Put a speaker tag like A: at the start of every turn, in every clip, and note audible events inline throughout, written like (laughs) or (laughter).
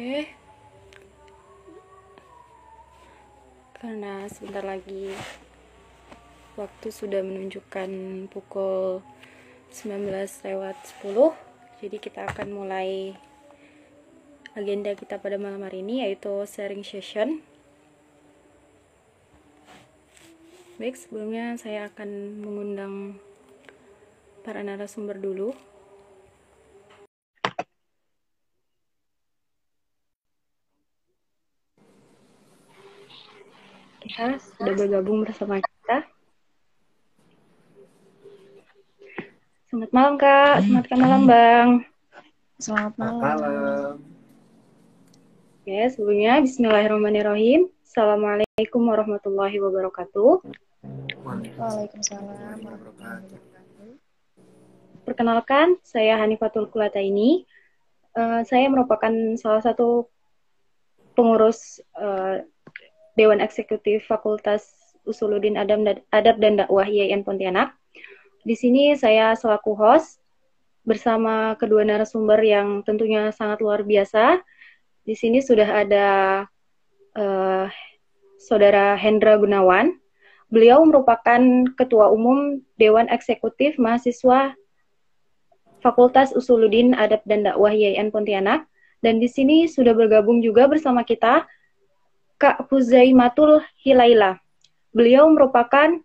A: Oke. Karena sebentar lagi waktu sudah menunjukkan pukul 19 lewat 10. Jadi kita akan mulai agenda kita pada malam hari ini yaitu sharing session. Baik, sebelumnya saya akan mengundang para narasumber dulu. Kita sudah bergabung bersama kita. Selamat malam Kak, selamat malam Bang.
B: Selamat malam.
C: Malam.
A: Oke, sebelumnya Bismillahirrahmanirrahim. Assalamualaikum warahmatullahi wabarakatuh.
B: Waalaikumsalam warahmatullahi wabarakatuh.
A: Perkenalkan, saya Hanifatul Kulata ini. Uh, saya merupakan salah satu pengurus uh, Dewan Eksekutif Fakultas Usuluddin Adab, Adab dan Dakwah IAIN Pontianak. Di sini saya selaku host bersama kedua narasumber yang tentunya sangat luar biasa. Di sini sudah ada uh, Saudara Hendra Gunawan. Beliau merupakan Ketua Umum Dewan Eksekutif Mahasiswa Fakultas Usuluddin Adab dan Dakwah IAIN Pontianak. Dan di sini sudah bergabung juga bersama kita Kak Huzaimatul Hilaila. Beliau merupakan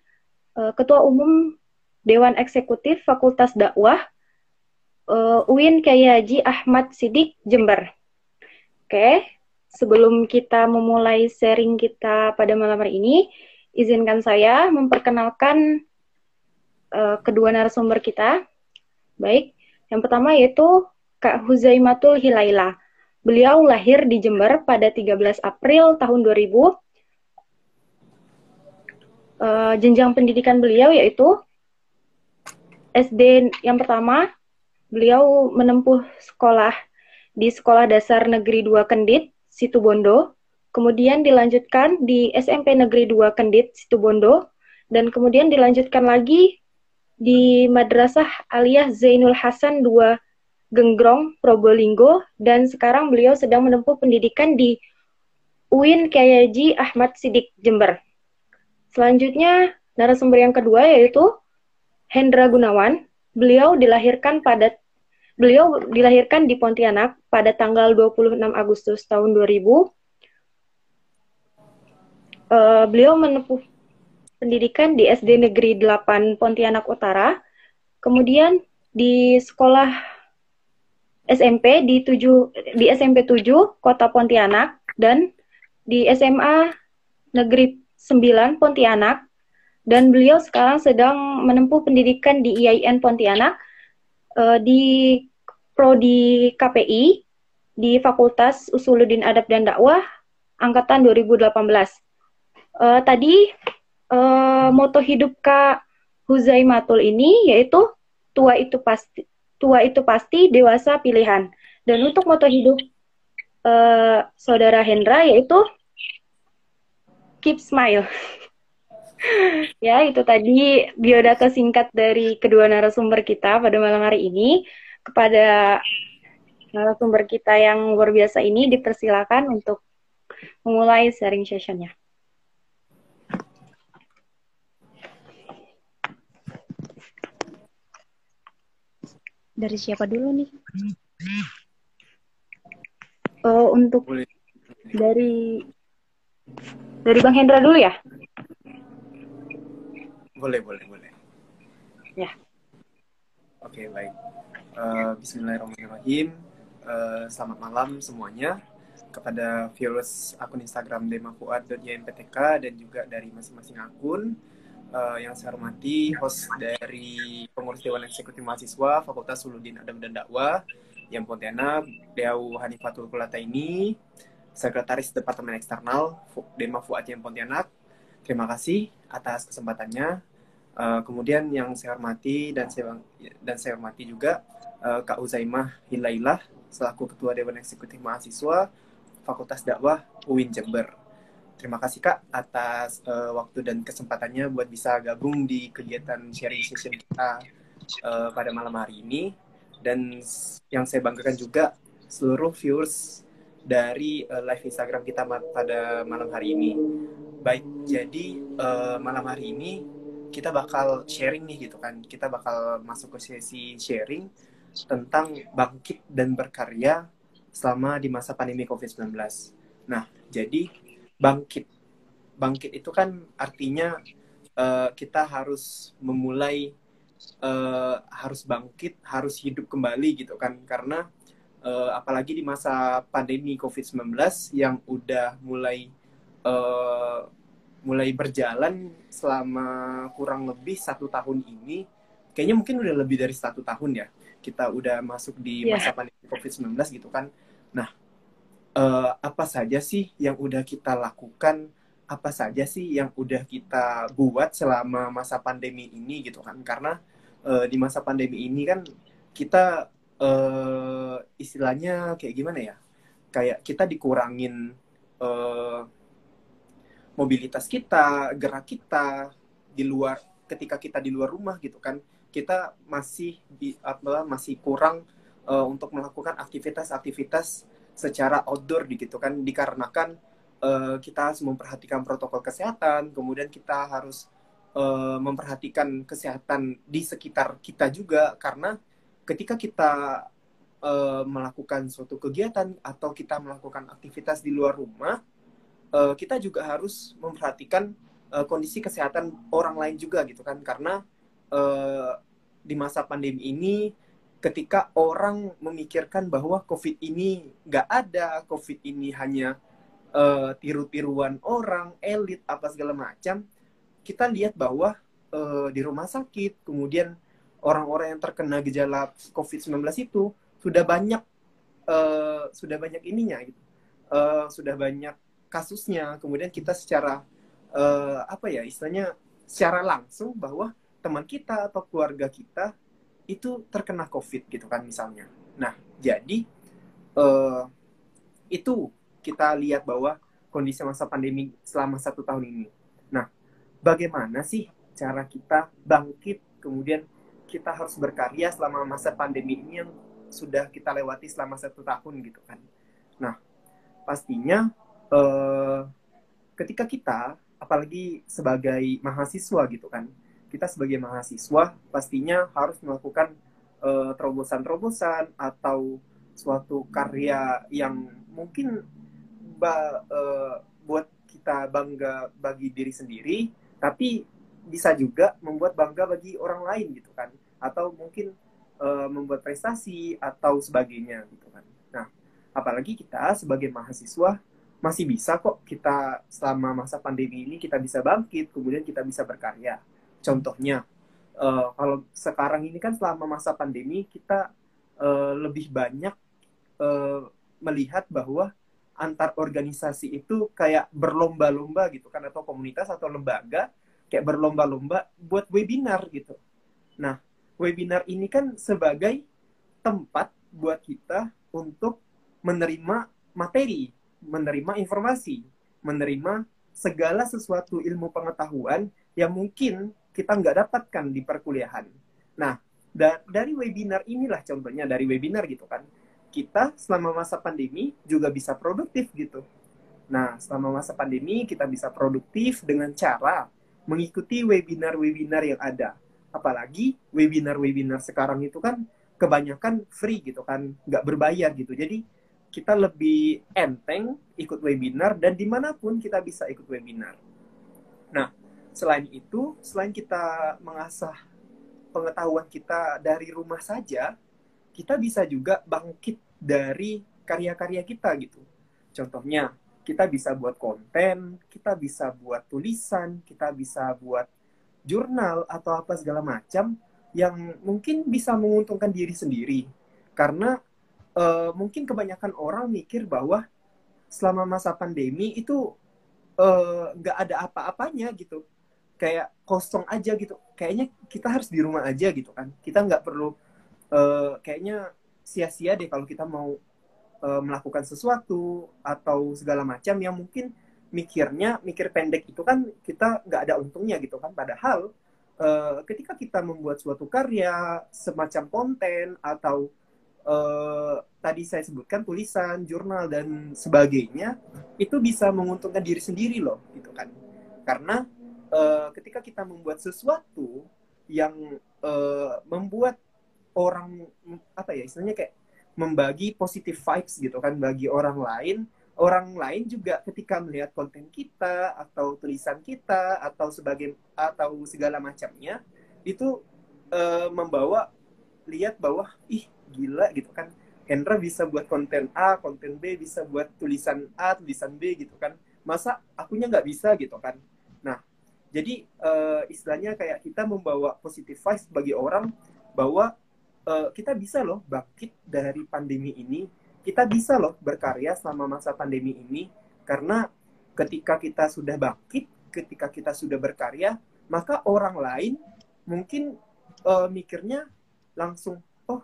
A: uh, Ketua Umum Dewan Eksekutif Fakultas Dakwah uh, UIN Kiai Ahmad Sidik Jember. Oke, sebelum kita memulai sharing kita pada malam hari ini, izinkan saya memperkenalkan uh, kedua narasumber kita. Baik, yang pertama yaitu Kak Huzaimatul Hilaila. Beliau lahir di Jember pada 13 April tahun 2000. Uh, eh, jenjang pendidikan beliau yaitu SD yang pertama, beliau menempuh sekolah di Sekolah Dasar Negeri 2 Kendit, Situbondo. Kemudian dilanjutkan di SMP Negeri 2 Kendit, Situbondo. Dan kemudian dilanjutkan lagi di Madrasah Aliyah Zainul Hasan 2 Genggrong, Probolinggo, dan sekarang beliau sedang menempuh pendidikan di UIN Kiai Ahmad Sidik Jember. Selanjutnya, narasumber yang kedua yaitu Hendra Gunawan. Beliau dilahirkan pada beliau dilahirkan di Pontianak pada tanggal 26 Agustus tahun 2000. Uh, eh, beliau menempuh pendidikan di SD Negeri 8 Pontianak Utara. Kemudian di sekolah SMP di 7 di SMP 7 Kota Pontianak dan di SMA Negeri 9 Pontianak dan beliau sekarang sedang menempuh pendidikan di IAIN Pontianak uh, di prodi KPI di Fakultas Usuluddin Adab dan Dakwah angkatan 2018. Uh, tadi uh, moto hidup Kak Huzaimatul ini yaitu tua itu pasti tua itu pasti, dewasa pilihan. Dan untuk moto hidup uh, saudara Hendra yaitu keep smile. (laughs) ya, itu tadi biodata singkat dari kedua narasumber kita pada malam hari ini. Kepada narasumber kita yang luar biasa ini dipersilakan untuk memulai sharing sessionnya.
B: Dari siapa dulu nih?
A: Uh, untuk Boleh. dari dari Bang Hendra dulu ya?
C: Boleh, boleh, boleh.
A: Ya.
C: Oke, baik. Uh, Bismillahirrahmanirrahim. Uh, selamat malam semuanya kepada viewers akun Instagram demafuad.ymptk dan juga dari masing-masing akun uh, yang saya hormati host dari pengurus Dewan Eksekutif Mahasiswa Fakultas Suludin Adam dan Dakwah yang Pontianak, Deau Hanifatul Kulata ini, Sekretaris Departemen Eksternal Dema Fuad yang Pontianak. Terima kasih atas kesempatannya. Uh, kemudian yang saya hormati dan saya dan saya hormati juga uh, Kak Uzaimah Hilailah selaku Ketua Dewan Eksekutif Mahasiswa Fakultas Dakwah UIN Jember. Terima kasih Kak atas uh, waktu dan kesempatannya buat bisa gabung di kegiatan sharing session kita uh, pada malam hari ini. dan yang saya banggakan juga seluruh viewers dari uh, live Instagram kita pada malam hari ini. Baik, jadi uh, malam hari ini kita bakal sharing nih gitu kan. Kita bakal masuk ke sesi sharing tentang bangkit dan berkarya selama di masa pandemi COVID-19. Nah, jadi bangkit. Bangkit itu kan artinya uh, kita harus memulai uh, harus bangkit, harus hidup kembali gitu kan. Karena uh, apalagi di masa pandemi COVID-19 yang udah mulai uh, mulai berjalan selama kurang lebih satu tahun ini, kayaknya mungkin udah lebih dari satu tahun ya kita udah masuk di iya. masa yeah. pandemi COVID-19 gitu kan. Nah, uh, apa saja sih yang udah kita lakukan? Apa saja sih yang udah kita buat selama masa pandemi ini gitu kan? Karena uh, di masa pandemi ini kan kita uh, istilahnya kayak gimana ya? Kayak kita dikurangin uh, mobilitas kita, gerak kita di luar ketika kita di luar rumah gitu kan. Kita masih di masih kurang uh, untuk melakukan aktivitas-aktivitas secara outdoor gitu kan dikarenakan uh, kita harus memperhatikan protokol kesehatan, kemudian kita harus uh, memperhatikan kesehatan di sekitar kita juga karena ketika kita uh, melakukan suatu kegiatan atau kita melakukan aktivitas di luar rumah, uh, kita juga harus memperhatikan uh, kondisi kesehatan orang lain juga gitu kan, karena uh, di masa pandemi ini ketika orang memikirkan bahwa COVID ini nggak ada, COVID ini hanya uh, tiru-tiruan orang, elit apa segala macam, kita lihat bahwa uh, di rumah sakit, kemudian orang-orang yang terkena gejala COVID-19 itu sudah banyak uh, sudah banyak ininya gitu. Uh, sudah banyak kasusnya. Kemudian kita secara uh, apa ya istilahnya secara langsung bahwa teman kita atau keluarga kita itu terkena COVID gitu kan misalnya. Nah, jadi uh, itu kita lihat bahwa kondisi masa pandemi selama satu tahun ini. Nah, bagaimana sih cara kita bangkit kemudian kita harus berkarya selama masa pandemi ini yang sudah kita lewati selama satu tahun gitu kan. Nah, pastinya eh, ketika kita, apalagi sebagai mahasiswa gitu kan, kita sebagai mahasiswa pastinya harus melakukan eh, terobosan-terobosan atau suatu karya yang mungkin ba, uh, buat kita bangga bagi diri sendiri, tapi bisa juga membuat bangga bagi orang lain gitu kan atau mungkin uh, membuat prestasi atau sebagainya gitu kan. Nah, apalagi kita sebagai mahasiswa masih bisa kok kita selama masa pandemi ini kita bisa bangkit, kemudian kita bisa berkarya. Contohnya, uh, kalau sekarang ini kan selama masa pandemi kita uh, lebih banyak uh, melihat bahwa antar organisasi itu kayak berlomba-lomba gitu kan atau komunitas atau lembaga kayak berlomba-lomba buat webinar gitu. Nah, webinar ini kan sebagai tempat buat kita untuk menerima materi, menerima informasi, menerima segala sesuatu ilmu pengetahuan yang mungkin kita nggak dapatkan di perkuliahan. Nah, da dari webinar inilah contohnya dari webinar gitu kan, kita selama masa pandemi juga bisa produktif gitu. Nah, selama masa pandemi kita bisa produktif dengan cara mengikuti webinar-webinar yang ada apalagi webinar-webinar sekarang itu kan kebanyakan free gitu kan nggak berbayar gitu jadi kita lebih enteng ikut webinar dan di mana pun kita bisa ikut webinar nah selain itu selain kita mengasah pengetahuan kita dari rumah saja kita bisa juga bangkit dari karya-karya kita gitu. Contohnya kita bisa buat konten kita bisa buat tulisan kita bisa buat jurnal atau apa segala macam yang mungkin bisa menguntungkan diri sendiri. Karena uh, mungkin kebanyakan orang mikir bahwa selama masa pandemi itu eh, nggak uh, ada apa-apanya gitu kayak kosong aja gitu. Kayaknya kita harus di rumah aja gitu kan. Kita nggak perlu uh, kayaknya sia-sia deh kalau kita mau uh, melakukan sesuatu atau segala macam. Yang mungkin mikirnya mikir pendek itu kan kita nggak ada untungnya gitu kan. Padahal uh, ketika kita membuat suatu karya semacam konten atau uh, tadi saya sebutkan tulisan, jurnal dan sebagainya itu bisa menguntungkan diri sendiri loh gitu kan. Karena uh, ketika kita membuat sesuatu yang uh, membuat orang apa ya istilahnya kayak membagi positive vibes gitu kan bagi orang lain orang lain juga ketika melihat konten kita atau tulisan kita atau sebagai atau segala macamnya itu uh, membawa lihat bahwa ih gila gitu kan Hendra bisa buat konten A, konten B, bisa buat tulisan A, tulisan B gitu kan. Masa akunya nggak bisa gitu kan. Jadi uh, istilahnya kayak kita membawa positive vibes bagi orang bahwa uh, kita bisa loh bangkit dari pandemi ini kita bisa loh berkarya selama masa pandemi ini karena ketika kita sudah bangkit, ketika kita sudah berkarya, maka orang lain mungkin uh, mikirnya langsung, oh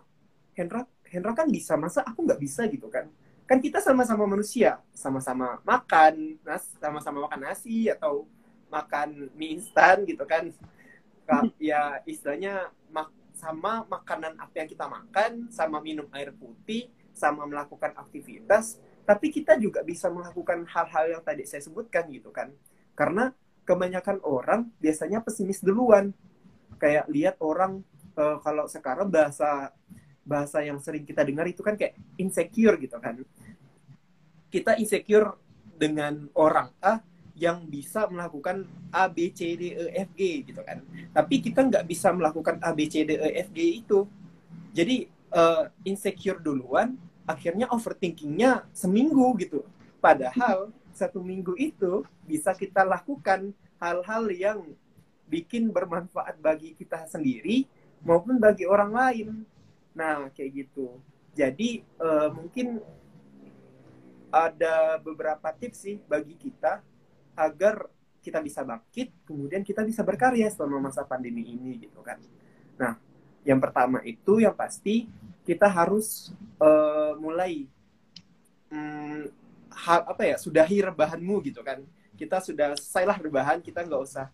C: Hendra, Hendra kan bisa, masa aku nggak bisa gitu kan? Kan kita sama-sama manusia, sama-sama makan, sama-sama makan nasi atau makan mie instan gitu kan? Ya istilahnya sama makanan apa yang kita makan, sama minum air putih, sama melakukan aktivitas, tapi kita juga bisa melakukan hal-hal yang tadi saya sebutkan gitu kan. Karena kebanyakan orang biasanya pesimis duluan. Kayak lihat orang uh, kalau sekarang bahasa bahasa yang sering kita dengar itu kan kayak insecure gitu kan. Kita insecure dengan orang A yang bisa melakukan A, B, C, D, E, F, G gitu kan. Tapi kita nggak bisa melakukan A, B, C, D, E, F, G itu. Jadi uh, insecure duluan, akhirnya overthinkingnya seminggu gitu. Padahal satu minggu itu bisa kita lakukan hal-hal yang bikin bermanfaat bagi kita sendiri maupun bagi orang lain. Nah, kayak gitu. Jadi uh, mungkin ada beberapa tips sih bagi kita agar kita bisa bangkit, kemudian kita bisa berkarya selama masa pandemi ini gitu kan. Nah, yang pertama itu yang pasti kita harus uh, mulai um, hal apa ya sudahi rebahanmu gitu kan. Kita sudah selesailah rebahan kita nggak usah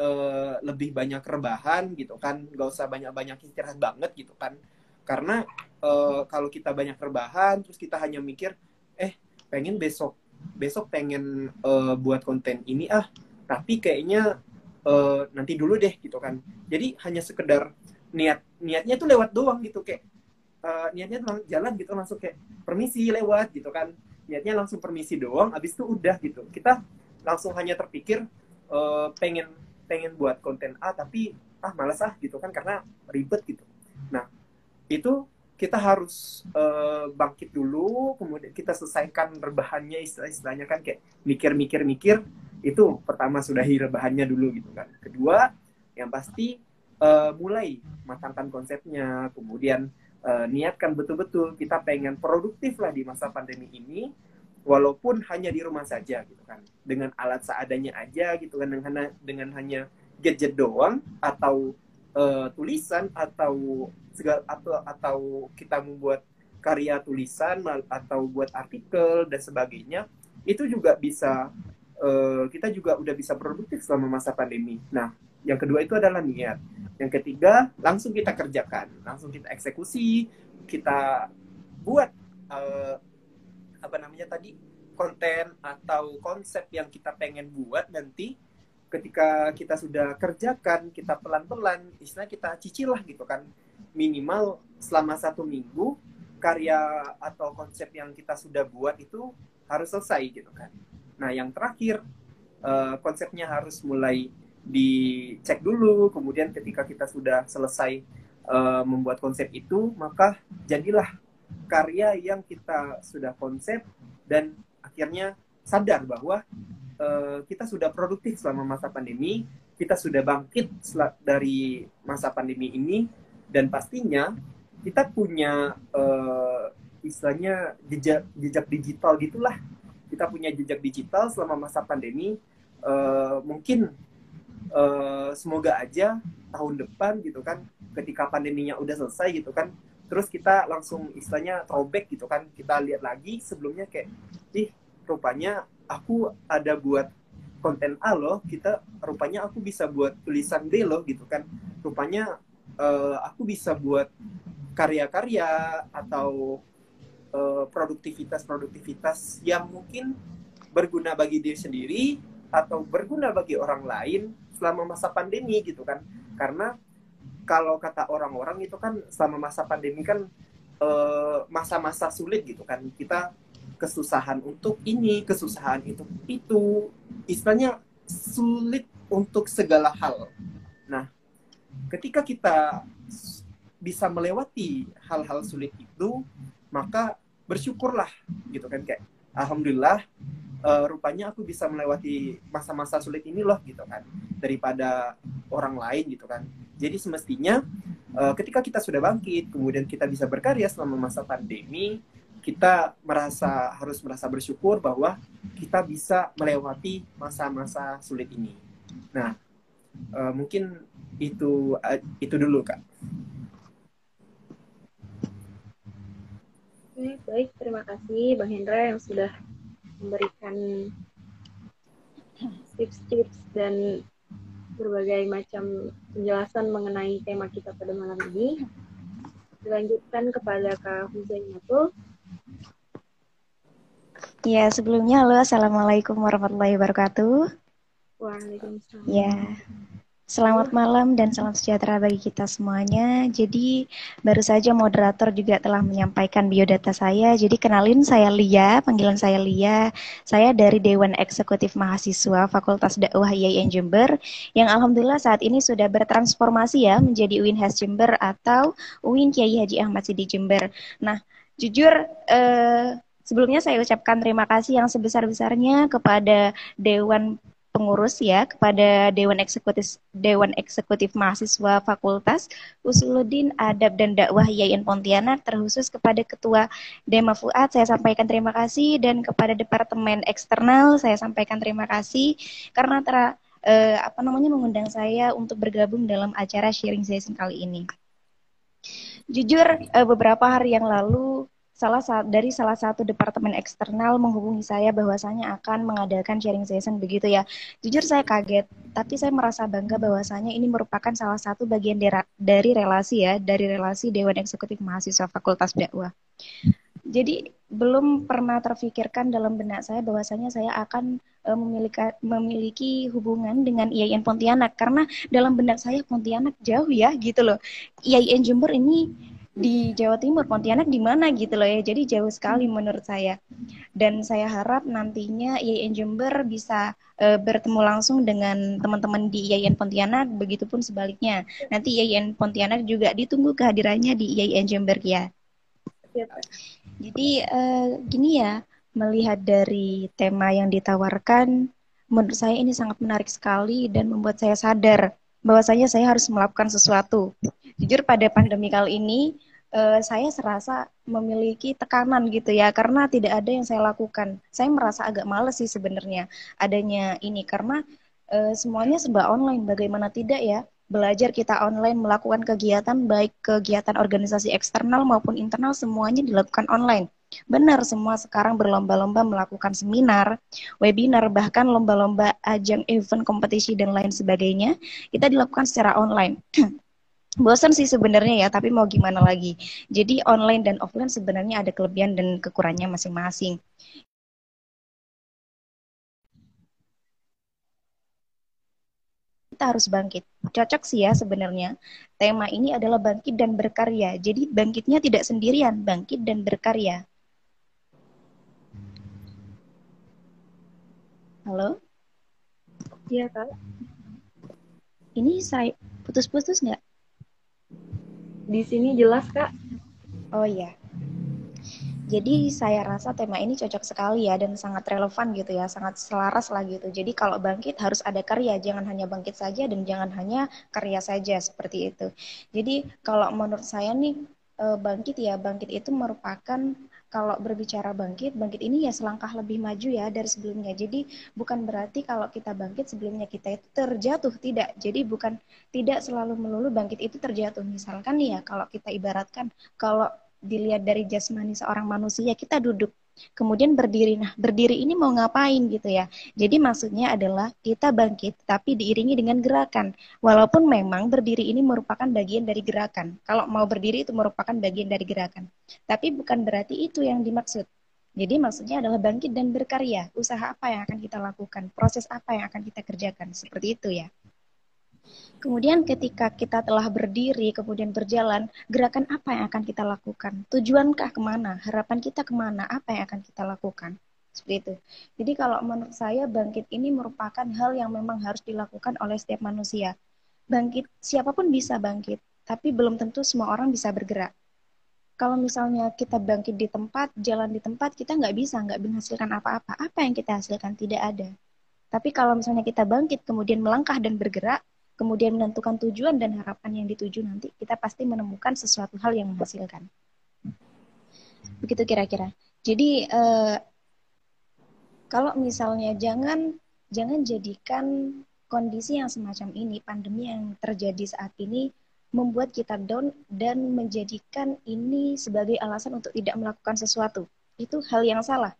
C: uh, lebih banyak rebahan gitu kan. Nggak usah banyak banyak istirahat banget gitu kan. Karena uh, kalau kita banyak rebahan terus kita hanya mikir eh pengen besok besok pengen uh, buat konten ini ah tapi kayaknya uh, nanti dulu deh gitu kan. Jadi hanya sekedar niat niatnya tuh lewat doang gitu kayak uh, niatnya jalan gitu langsung kayak permisi lewat gitu kan. Niatnya langsung permisi doang abis itu udah gitu. Kita langsung hanya terpikir uh, pengen pengen buat konten A tapi ah malas ah gitu kan karena ribet gitu. Nah itu kita harus uh, bangkit dulu kemudian kita selesaikan rebahannya istilah-istilahnya kan kayak mikir-mikir-mikir itu pertama sudahi rebahannya dulu gitu kan. Kedua yang pasti uh, mulai matangkan konsepnya, kemudian uh, niatkan betul-betul kita pengen produktif lah di masa pandemi ini, walaupun hanya di rumah saja gitu kan, dengan alat seadanya aja gitu kan, dengan dengan hanya gadget doang atau uh, tulisan atau segala atau atau kita membuat karya tulisan atau buat artikel dan sebagainya itu juga bisa uh, kita juga udah bisa produktif selama masa pandemi. Nah, yang kedua itu adalah niat. Yang ketiga, langsung kita kerjakan, langsung kita eksekusi, kita buat uh, apa namanya tadi konten atau konsep yang kita pengen buat nanti ketika kita sudah kerjakan, kita pelan-pelan, istilah kita cicil lah gitu kan. Minimal selama satu minggu karya atau konsep yang kita sudah buat itu harus selesai gitu kan. Nah yang terakhir uh, konsepnya harus mulai dicek dulu kemudian ketika kita sudah selesai uh, membuat konsep itu maka jadilah karya yang kita sudah konsep dan akhirnya sadar bahwa uh, kita sudah produktif selama masa pandemi kita sudah bangkit dari masa pandemi ini dan pastinya kita punya uh, istilahnya jejak jejak digital gitulah. Kita punya jejak digital selama masa pandemi uh, mungkin uh, semoga aja tahun depan gitu kan ketika pandeminya udah selesai gitu kan terus kita langsung istilahnya throwback gitu kan kita lihat lagi sebelumnya kayak ih rupanya aku ada buat konten A loh kita rupanya aku bisa buat tulisan B loh gitu kan. Rupanya uh, aku bisa buat karya-karya atau uh, produktivitas-produktivitas yang mungkin berguna bagi diri sendiri atau berguna bagi orang lain selama masa pandemi gitu kan. Karena kalau kata orang-orang itu kan selama masa pandemi kan eh, masa-masa uh, sulit gitu kan. Kita kesusahan untuk ini kesusahan itu itu. Istilahnya sulit untuk segala hal. Nah ketika kita bisa melewati hal-hal sulit itu maka bersyukurlah gitu kan kayak alhamdulillah uh, rupanya aku bisa melewati masa-masa sulit ini loh gitu kan daripada orang lain gitu kan. Jadi semestinya uh, ketika kita sudah bangkit kemudian kita bisa berkarya selama masa pandemi kita merasa harus merasa bersyukur bahwa kita bisa melewati masa-masa sulit ini nah uh, mungkin itu uh, itu dulu kak
A: Oke, baik. Terima kasih Bang Hendra yang sudah memberikan tips-tips dan berbagai macam penjelasan mengenai tema kita pada malam ini. Dilanjutkan kepada Kak Huzainatul.
B: Ya, sebelumnya halo Assalamualaikum warahmatullahi wabarakatuh.
A: Waalaikumsalam.
B: Ya, Selamat malam dan salam sejahtera bagi kita semuanya. Jadi baru saja moderator juga telah menyampaikan biodata saya. Jadi kenalin saya Lia, panggilan saya Lia. Saya dari Dewan Eksekutif Mahasiswa Fakultas Dakwah IAIN Jember yang alhamdulillah saat ini sudah bertransformasi ya menjadi UIN Has Jember atau UIN Kiai Haji Ahmad Sidi Jember. Nah, jujur eh, sebelumnya saya ucapkan terima kasih yang sebesar-besarnya kepada Dewan pengurus ya kepada Dewan Eksekutif Dewan Eksekutif Mahasiswa Fakultas Usuluddin Adab dan Dakwah IAIN Pontianak terkhusus kepada Ketua Dema Fuad saya sampaikan terima kasih dan kepada Departemen Eksternal saya sampaikan terima kasih karena ter, eh, apa namanya mengundang saya untuk bergabung dalam acara sharing session kali ini. Jujur eh, beberapa hari yang lalu salah satu dari salah satu departemen eksternal menghubungi saya bahwasanya akan mengadakan sharing session begitu ya. Jujur saya kaget, tapi saya merasa bangga bahwasanya ini merupakan salah satu bagian dari relasi ya, dari relasi Dewan Eksekutif Mahasiswa Fakultas Dakwah. Jadi belum pernah terfikirkan dalam benak saya bahwasanya saya akan uh, memiliki memiliki hubungan dengan IAIN Pontianak karena dalam benak saya Pontianak jauh ya gitu loh. IAIN Jember ini di Jawa Timur, Pontianak di mana gitu loh ya. Jadi jauh sekali menurut saya. Dan saya harap nantinya IAIN Jember bisa uh, bertemu langsung dengan teman-teman di IAIN Pontianak, begitupun sebaliknya. Nanti IAIN Pontianak juga ditunggu kehadirannya di IAIN Jember ya. Jadi uh, gini ya, melihat dari tema yang ditawarkan, menurut saya ini sangat menarik sekali dan membuat saya sadar bahwasanya saya harus melakukan sesuatu. Jujur pada pandemi kali ini, uh, saya serasa memiliki tekanan gitu ya karena tidak ada yang saya lakukan. Saya merasa agak males sih sebenarnya adanya ini karena uh, semuanya serba online. Bagaimana tidak ya? Belajar kita online melakukan kegiatan baik kegiatan organisasi eksternal maupun internal semuanya dilakukan online. Benar, semua sekarang berlomba-lomba melakukan seminar, webinar, bahkan lomba-lomba ajang event kompetisi dan lain sebagainya, kita dilakukan secara online. (clears throat) bosan sih sebenarnya ya, tapi mau gimana lagi. Jadi online dan offline sebenarnya ada kelebihan dan kekurangannya masing-masing. Kita harus bangkit. Cocok sih ya sebenarnya. Tema ini adalah bangkit dan berkarya. Jadi bangkitnya tidak sendirian, bangkit dan berkarya. Halo?
A: Iya, Kak.
B: Ini saya putus-putus nggak?
A: di sini jelas kak.
B: Oh iya. Jadi saya rasa tema ini cocok sekali ya dan sangat relevan gitu ya, sangat selaras lah gitu. Jadi kalau bangkit harus ada karya, jangan hanya bangkit saja dan jangan hanya karya saja seperti itu. Jadi kalau menurut saya nih eh, bangkit ya, bangkit itu merupakan kalau berbicara bangkit, bangkit ini ya selangkah lebih maju ya dari sebelumnya. Jadi bukan berarti kalau kita bangkit sebelumnya kita itu terjatuh, tidak. Jadi bukan tidak selalu melulu bangkit itu terjatuh. Misalkan nih ya kalau kita ibaratkan kalau dilihat dari jasmani seorang manusia, kita duduk kemudian berdiri. Nah, berdiri ini mau ngapain gitu ya? Jadi maksudnya adalah kita bangkit tapi diiringi dengan gerakan. Walaupun memang berdiri ini merupakan bagian dari gerakan. Kalau mau berdiri itu merupakan bagian dari gerakan. Tapi bukan berarti itu yang dimaksud. Jadi maksudnya adalah bangkit dan berkarya. Usaha apa yang akan kita lakukan? Proses apa yang akan kita kerjakan? Seperti itu ya. Kemudian ketika kita telah berdiri, kemudian berjalan, gerakan apa yang akan kita lakukan? Tujuankah ke mana? Harapan kita ke mana? Apa yang akan kita lakukan? Seperti itu. Jadi kalau menurut saya bangkit ini merupakan hal yang memang harus dilakukan oleh setiap manusia. Bangkit, siapa pun bisa bangkit, tapi belum tentu semua orang bisa bergerak. Kalau misalnya kita bangkit di tempat, jalan di tempat, kita nggak bisa, nggak menghasilkan apa-apa. Apa yang kita hasilkan? Tidak ada. Tapi kalau misalnya kita bangkit, kemudian melangkah dan bergerak, kemudian menentukan tujuan dan harapan yang dituju nanti, kita pasti menemukan sesuatu hal yang menghasilkan. Begitu kira-kira. Jadi eh, kalau misalnya jangan jangan jadikan kondisi yang semacam ini, pandemi yang terjadi saat ini membuat kita down dan menjadikan ini sebagai alasan untuk tidak melakukan sesuatu. Itu hal yang salah.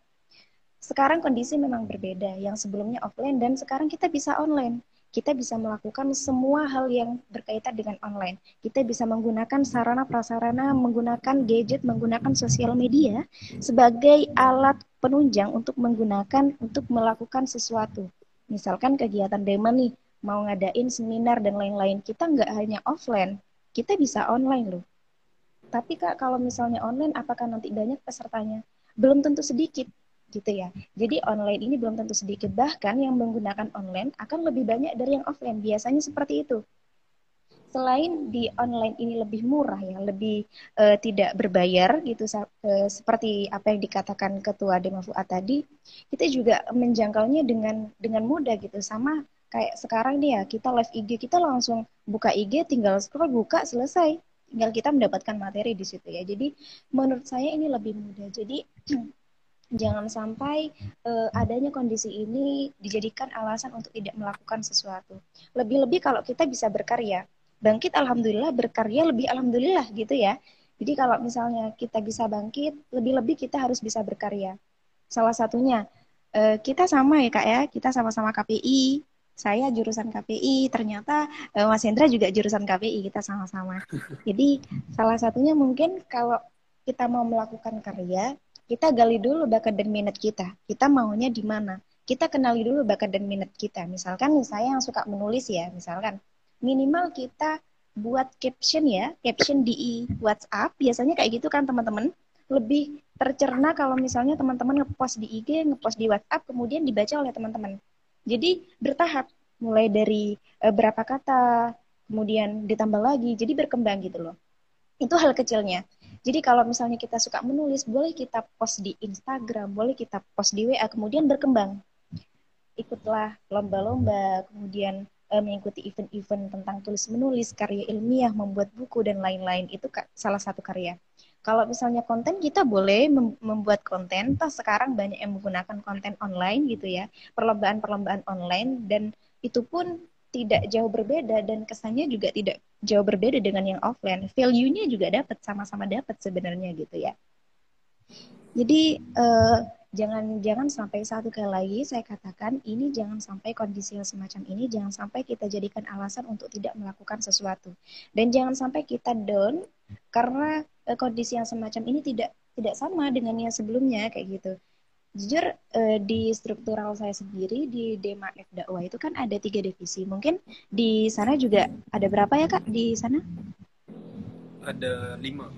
B: Sekarang kondisi memang berbeda, yang sebelumnya offline dan sekarang kita bisa online kita bisa melakukan semua hal yang berkaitan dengan online. Kita bisa menggunakan sarana prasarana, menggunakan gadget, menggunakan sosial media sebagai alat penunjang untuk menggunakan untuk melakukan sesuatu. Misalkan kegiatan demo nih, mau ngadain seminar dan lain-lain. Kita nggak hanya offline, kita bisa online loh. Tapi kak, kalau misalnya online, apakah nanti banyak pesertanya? Belum tentu sedikit gitu ya. Jadi online ini belum tentu sedikit, bahkan yang menggunakan online akan lebih banyak dari yang offline. Biasanya seperti itu. Selain di online ini lebih murah ya, lebih uh, tidak berbayar gitu uh, seperti apa yang dikatakan Ketua Dema Fuad tadi, kita juga menjangkaunya dengan dengan mudah gitu sama kayak sekarang nih ya kita live IG kita langsung buka IG tinggal scroll buka selesai tinggal kita mendapatkan materi di situ ya jadi menurut saya ini lebih mudah jadi (clears throat) jangan sampai uh, adanya kondisi ini dijadikan alasan untuk tidak melakukan sesuatu. Lebih-lebih kalau kita bisa berkarya. Bangkit alhamdulillah, berkarya lebih alhamdulillah gitu ya. Jadi kalau misalnya kita bisa bangkit, lebih-lebih kita harus bisa berkarya. Salah satunya uh, kita sama ya Kak ya, kita sama-sama KPI. Saya jurusan KPI, ternyata uh, Mas Hendra juga jurusan KPI, kita sama-sama. Jadi salah satunya mungkin kalau kita mau melakukan karya, kita gali dulu bakat dan minat kita. Kita maunya di mana? Kita kenali dulu bakat dan minat kita. Misalkan saya yang suka menulis ya, misalkan minimal kita buat caption ya, caption di WhatsApp, biasanya kayak gitu kan teman-teman. Lebih tercerna kalau misalnya teman-teman ngepost di IG, ngepost di WhatsApp, kemudian dibaca oleh teman-teman. Jadi bertahap, mulai dari e, berapa kata, kemudian ditambah lagi, jadi berkembang gitu loh. Itu hal kecilnya. Jadi kalau misalnya kita suka menulis, boleh kita post di Instagram, boleh kita post di WA, kemudian berkembang. Ikutlah lomba-lomba, kemudian uh, mengikuti event-event tentang tulis menulis, karya ilmiah, membuat buku dan lain-lain. Itu salah satu karya. Kalau misalnya konten kita boleh mem membuat konten, toh sekarang banyak yang menggunakan konten online gitu ya, perlombaan-perlombaan online dan itu pun tidak jauh berbeda dan kesannya juga tidak jauh berbeda dengan yang offline. Value-nya juga dapat sama-sama dapat sebenarnya gitu ya. Jadi uh, jangan jangan sampai satu kali lagi saya katakan ini jangan sampai kondisi yang semacam ini jangan sampai kita jadikan alasan untuk tidak melakukan sesuatu dan jangan sampai kita down karena uh, kondisi yang semacam ini tidak tidak sama dengan yang sebelumnya kayak gitu jujur uh, di struktural saya sendiri di Dema F dakwah itu kan ada tiga divisi. Mungkin di sana juga ada berapa ya kak di sana?
C: Ada lima.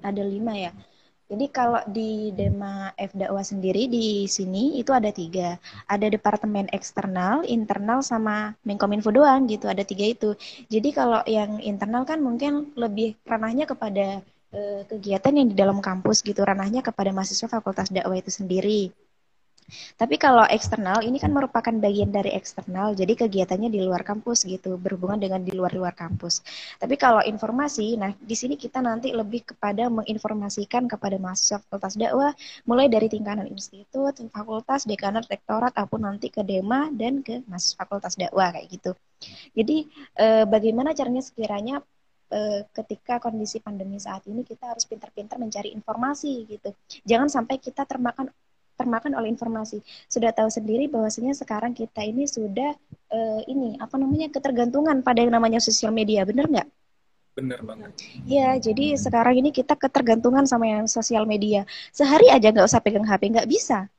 B: Ada lima ya. Jadi kalau di Dema F dakwah sendiri di sini itu ada tiga. Ada departemen eksternal, internal, sama Menkominfo doang gitu. Ada tiga itu. Jadi kalau yang internal kan mungkin lebih ranahnya kepada Eh, kegiatan yang di dalam kampus gitu ranahnya kepada mahasiswa fakultas dakwah itu sendiri. Tapi kalau eksternal ini kan merupakan bagian dari eksternal, jadi kegiatannya di luar kampus gitu, berhubungan dengan di luar-luar kampus. Tapi kalau informasi, nah di sini kita nanti lebih kepada menginformasikan kepada mahasiswa fakultas dakwah, mulai dari tingkatan institut, fakultas, dekanat, rektorat, ataupun nanti ke dema dan ke mahasiswa fakultas dakwah kayak gitu. Jadi eh, bagaimana caranya sekiranya uh, ketika kondisi pandemi saat ini kita harus pintar-pintar mencari informasi gitu. Jangan sampai kita termakan termakan oleh informasi. Sudah tahu sendiri bahwasanya sekarang kita ini sudah uh, ini apa namanya ketergantungan pada yang namanya sosial media, benar nggak?
C: Bener banget.
B: Ya, jadi sekarang ini kita ketergantungan sama yang sosial media. Sehari aja nggak usah pegang HP, nggak bisa.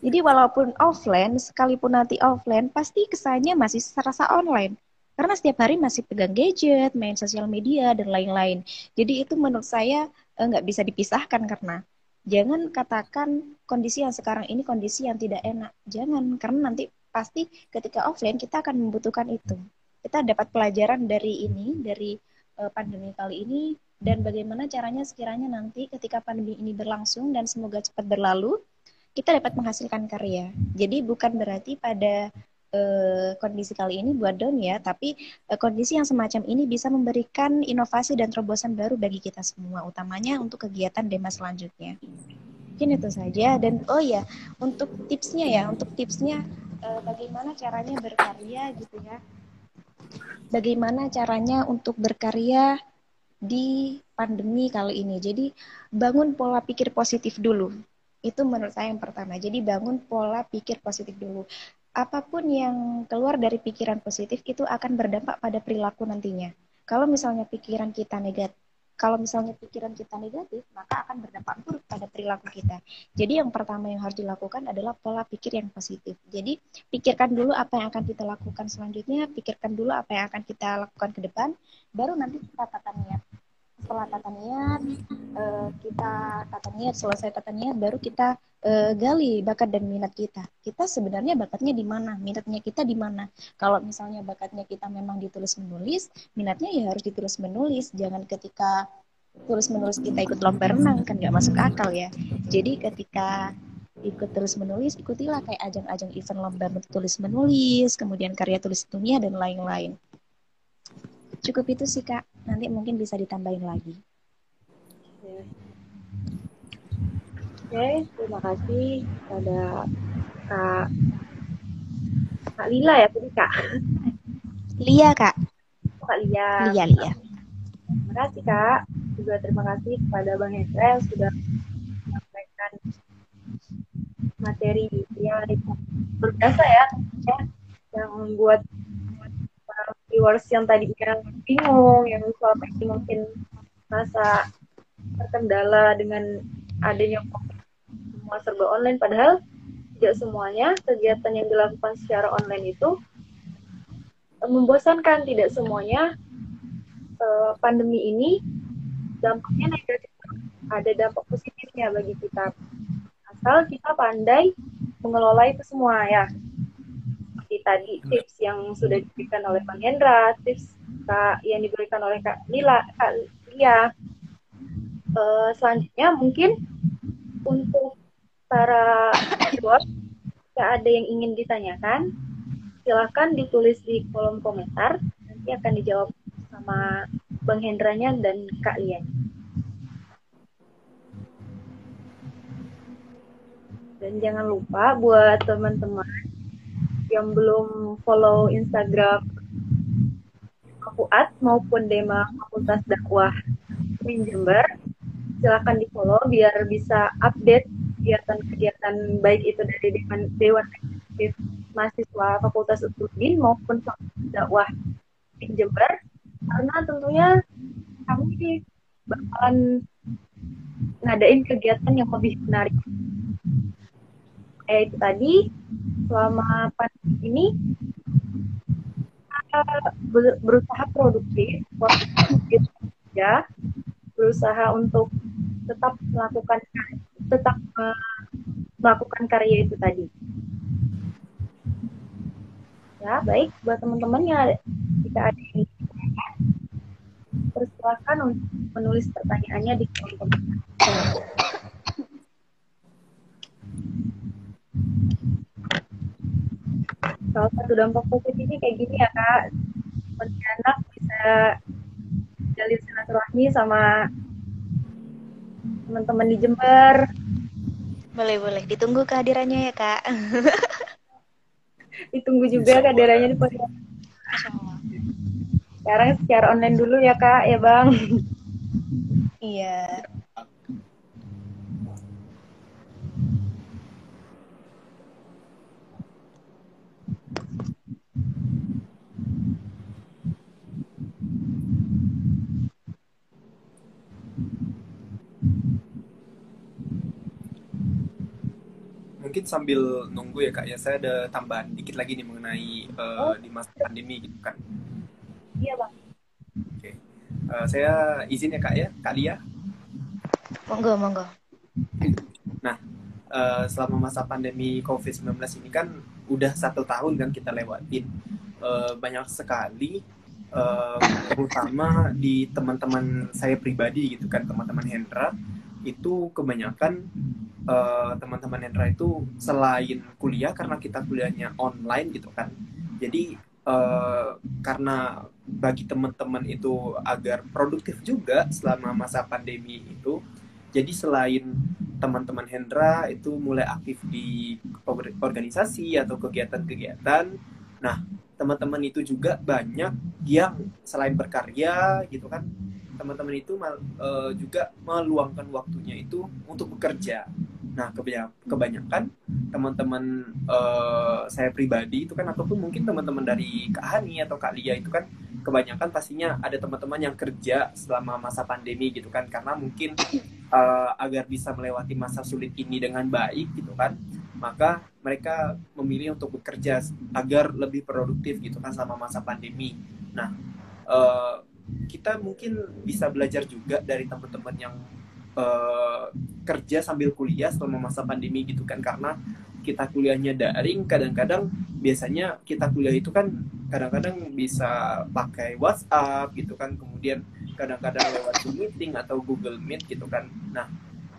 B: Jadi walaupun offline, sekalipun nanti offline, pasti kesannya masih serasa online. Karena setiap hari masih pegang gadget, main sosial media, dan lain-lain. Jadi itu menurut saya eh, nggak bisa dipisahkan karena jangan katakan kondisi yang sekarang ini kondisi yang tidak enak. Jangan, karena nanti pasti ketika offline kita akan membutuhkan itu. Kita dapat pelajaran dari ini, dari uh, pandemi kali ini dan bagaimana caranya sekiranya nanti ketika pandemi ini berlangsung dan semoga cepat berlalu kita dapat menghasilkan karya. Jadi bukan berarti pada uh, kondisi kali ini buat down ya, tapi uh, kondisi yang semacam ini bisa memberikan inovasi dan terobosan baru bagi kita semua, utamanya untuk kegiatan Dema selanjutnya. Mungkin itu saja dan oh ya, untuk tipsnya ya, untuk tipsnya uh, bagaimana caranya berkarya gitu ya bagaimana caranya untuk berkarya di pandemi kali ini. Jadi bangun pola pikir positif dulu. Itu menurut saya yang pertama. Jadi bangun pola pikir positif dulu. Apa pun yang keluar dari pikiran positif itu akan berdampak pada perilaku nantinya. Kalau misalnya pikiran kita negatif, kalau misalnya pikiran kita negatif, maka akan berdampak buruk pada perilaku kita. Jadi yang pertama yang harus dilakukan adalah pola pikir yang positif. Jadi pikirkan dulu apa yang akan kita lakukan selanjutnya, pikirkan dulu apa yang akan kita lakukan ke depan, baru nanti kita tata niat. Setelah tata niat, eh, kita tata niat, selesai tata niat, baru kita uh, gali bakat dan minat kita. Kita sebenarnya bakatnya di mana, minatnya kita di mana. Kalau misalnya bakatnya kita memang ditulis menulis, minatnya ya harus ditulis menulis. Jangan ketika tulis menulis kita ikut lomba renang kan nggak masuk akal ya. Jadi ketika ikut terus menulis, ikutilah kayak ajang-ajang event lomba tulis menulis, kemudian karya tulis dunia dan lain-lain. Cukup itu sih kak. Nanti mungkin bisa ditambahin lagi.
A: Oke, terima kasih pada Kak Kak Lila ya tadi Kak.
B: Lia Kak.
A: Oh, Kak Lia.
B: Lia Lia.
A: Terima kasih Kak. Juga terima kasih kepada Bang Hendra yang sudah menyampaikan materi yang berbiasa ya, ya yang membuat viewers yang tadinya bingung, yang selama ini mungkin merasa terkendala dengan adanya semua serba online padahal tidak semuanya kegiatan yang dilakukan secara online itu eh, membosankan. Tidak semuanya uh, pandemi ini dampaknya negatif. Ada dampak positifnya bagi kita. Asal kita pandai mengelola itu semua ya tadi tips yang sudah diberikan oleh Bang Hendra tips kak yang diberikan oleh Kak Lila Kak Lia uh, selanjutnya mungkin untuk para siswa jika ada yang ingin ditanyakan, silahkan ditulis di kolom komentar. Nanti akan dijawab sama Bang Hendranya dan Kak Lian. Dan jangan lupa buat teman-teman yang belum follow Instagram Kapuat maupun Dema Fakultas Dakwah Min Jember, silahkan di follow biar bisa update kegiatan-kegiatan baik itu dari Dewan, Dewan Eksekutif Mahasiswa Fakultas Usuludin maupun dakwah di Jember karena tentunya kami bakalan ngadain kegiatan yang lebih menarik. Eh itu tadi selama pandemi ini berusaha produktif, ya, berusaha untuk tetap melakukan tetap uh, melakukan karya itu tadi. Ya, baik buat teman-teman yang ada, jika ada yang persilahkan untuk menulis pertanyaannya di kolom komentar. Salah satu dampak positifnya kayak gini ya kak, anak bisa jalin silaturahmi sama teman-teman di Jember.
B: Boleh, boleh. Ditunggu kehadirannya ya, Kak. (laughs)
A: Ditunggu juga kehadirannya di podcast. sekarang secara online dulu ya kak ya bang
B: iya
C: mungkin sambil nunggu ya kak ya. Saya ada tambahan dikit lagi nih mengenai uh, di masa pandemi gitu kan
A: iya bang.
C: Oke. Okay. uh, eh, saya izin ya kak ya. Kak Lia.
B: Monggo monggo.
C: Nah uh, selama masa pandemi COVID-19 ini kan udah satu tahun kan kita lewatin. Uh, banyak sekali uh, terutama di teman-teman saya pribadi gitu kan teman-teman Hendra itu kebanyakan uh, teman-teman Hendra itu selain kuliah karena kita kuliahnya online gitu kan. Jadi uh, karena bagi teman-teman itu agar produktif juga selama masa pandemi itu jadi selain teman-teman Hendra itu mulai aktif di organisasi atau kegiatan-kegiatan nah teman-teman itu juga banyak yang selain berkarya gitu kan teman-teman itu uh, juga meluangkan waktunya itu untuk bekerja. Nah, kebanyakan teman-teman uh, saya pribadi itu kan ataupun mungkin teman-teman dari Kak Hani atau Kak Lia itu kan kebanyakan pastinya ada teman-teman yang kerja selama masa pandemi gitu kan karena mungkin uh, agar bisa melewati masa sulit ini dengan baik gitu kan maka mereka memilih untuk bekerja agar lebih produktif gitu kan selama masa pandemi. Nah, kita mungkin bisa belajar juga dari teman-teman yang uh, kerja sambil kuliah selama masa pandemi gitu kan. Karena kita kuliahnya daring kadang-kadang biasanya kita kuliah itu kan kadang-kadang bisa pakai WhatsApp gitu kan. Kemudian kadang-kadang lewat Zoom meeting atau Google Meet gitu kan. Nah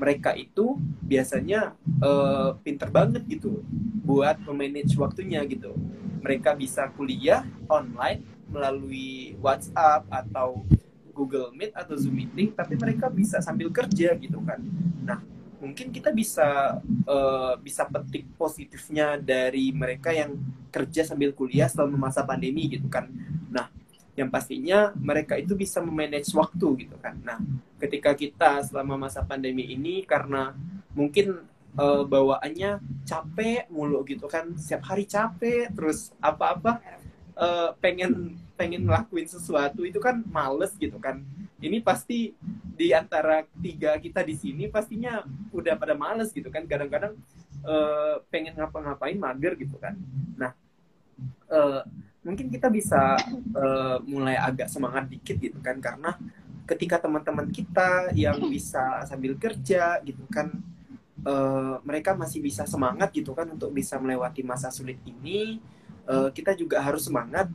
C: mereka itu biasanya uh, pinter banget gitu buat memanage waktunya gitu. Mereka bisa kuliah online melalui WhatsApp atau Google Meet atau Zoom meeting, tapi mereka bisa sambil kerja gitu kan. Nah, mungkin kita bisa uh, bisa petik positifnya dari mereka yang kerja sambil kuliah selama masa pandemi gitu kan. Nah, yang pastinya mereka itu bisa memanage waktu gitu kan. Nah, ketika kita selama masa pandemi ini karena mungkin uh, bawaannya capek mulu gitu kan, setiap hari capek, terus apa-apa uh, pengen pengen ngelakuin sesuatu itu kan males gitu kan. Ini pasti di antara tiga kita di sini pastinya udah pada males gitu kan. Kadang-kadang uh, pengen ngapa-ngapain mager gitu kan. Nah uh, mungkin kita bisa uh, mulai agak semangat dikit gitu kan. Karena ketika teman-teman kita yang bisa sambil kerja gitu kan uh, mereka masih bisa semangat gitu kan untuk bisa melewati masa sulit ini uh, kita juga harus semangat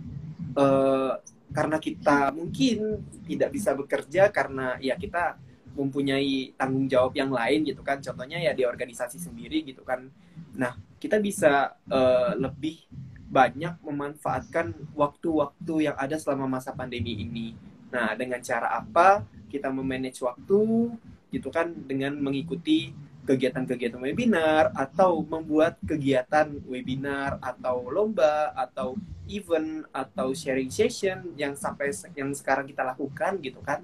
C: uh, karena kita mungkin tidak bisa bekerja karena ya kita mempunyai tanggung jawab yang lain gitu kan. Contohnya ya di organisasi sendiri gitu kan. Nah kita bisa uh, lebih banyak memanfaatkan waktu-waktu yang ada selama masa pandemi ini. Nah dengan cara apa kita memanage waktu gitu kan dengan mengikuti kegiatan-kegiatan webinar atau membuat kegiatan webinar atau lomba atau event atau sharing session yang sampai yang sekarang kita lakukan gitu kan.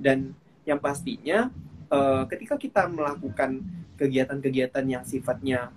C: Dan yang pastinya uh, ketika kita melakukan kegiatan-kegiatan yang sifatnya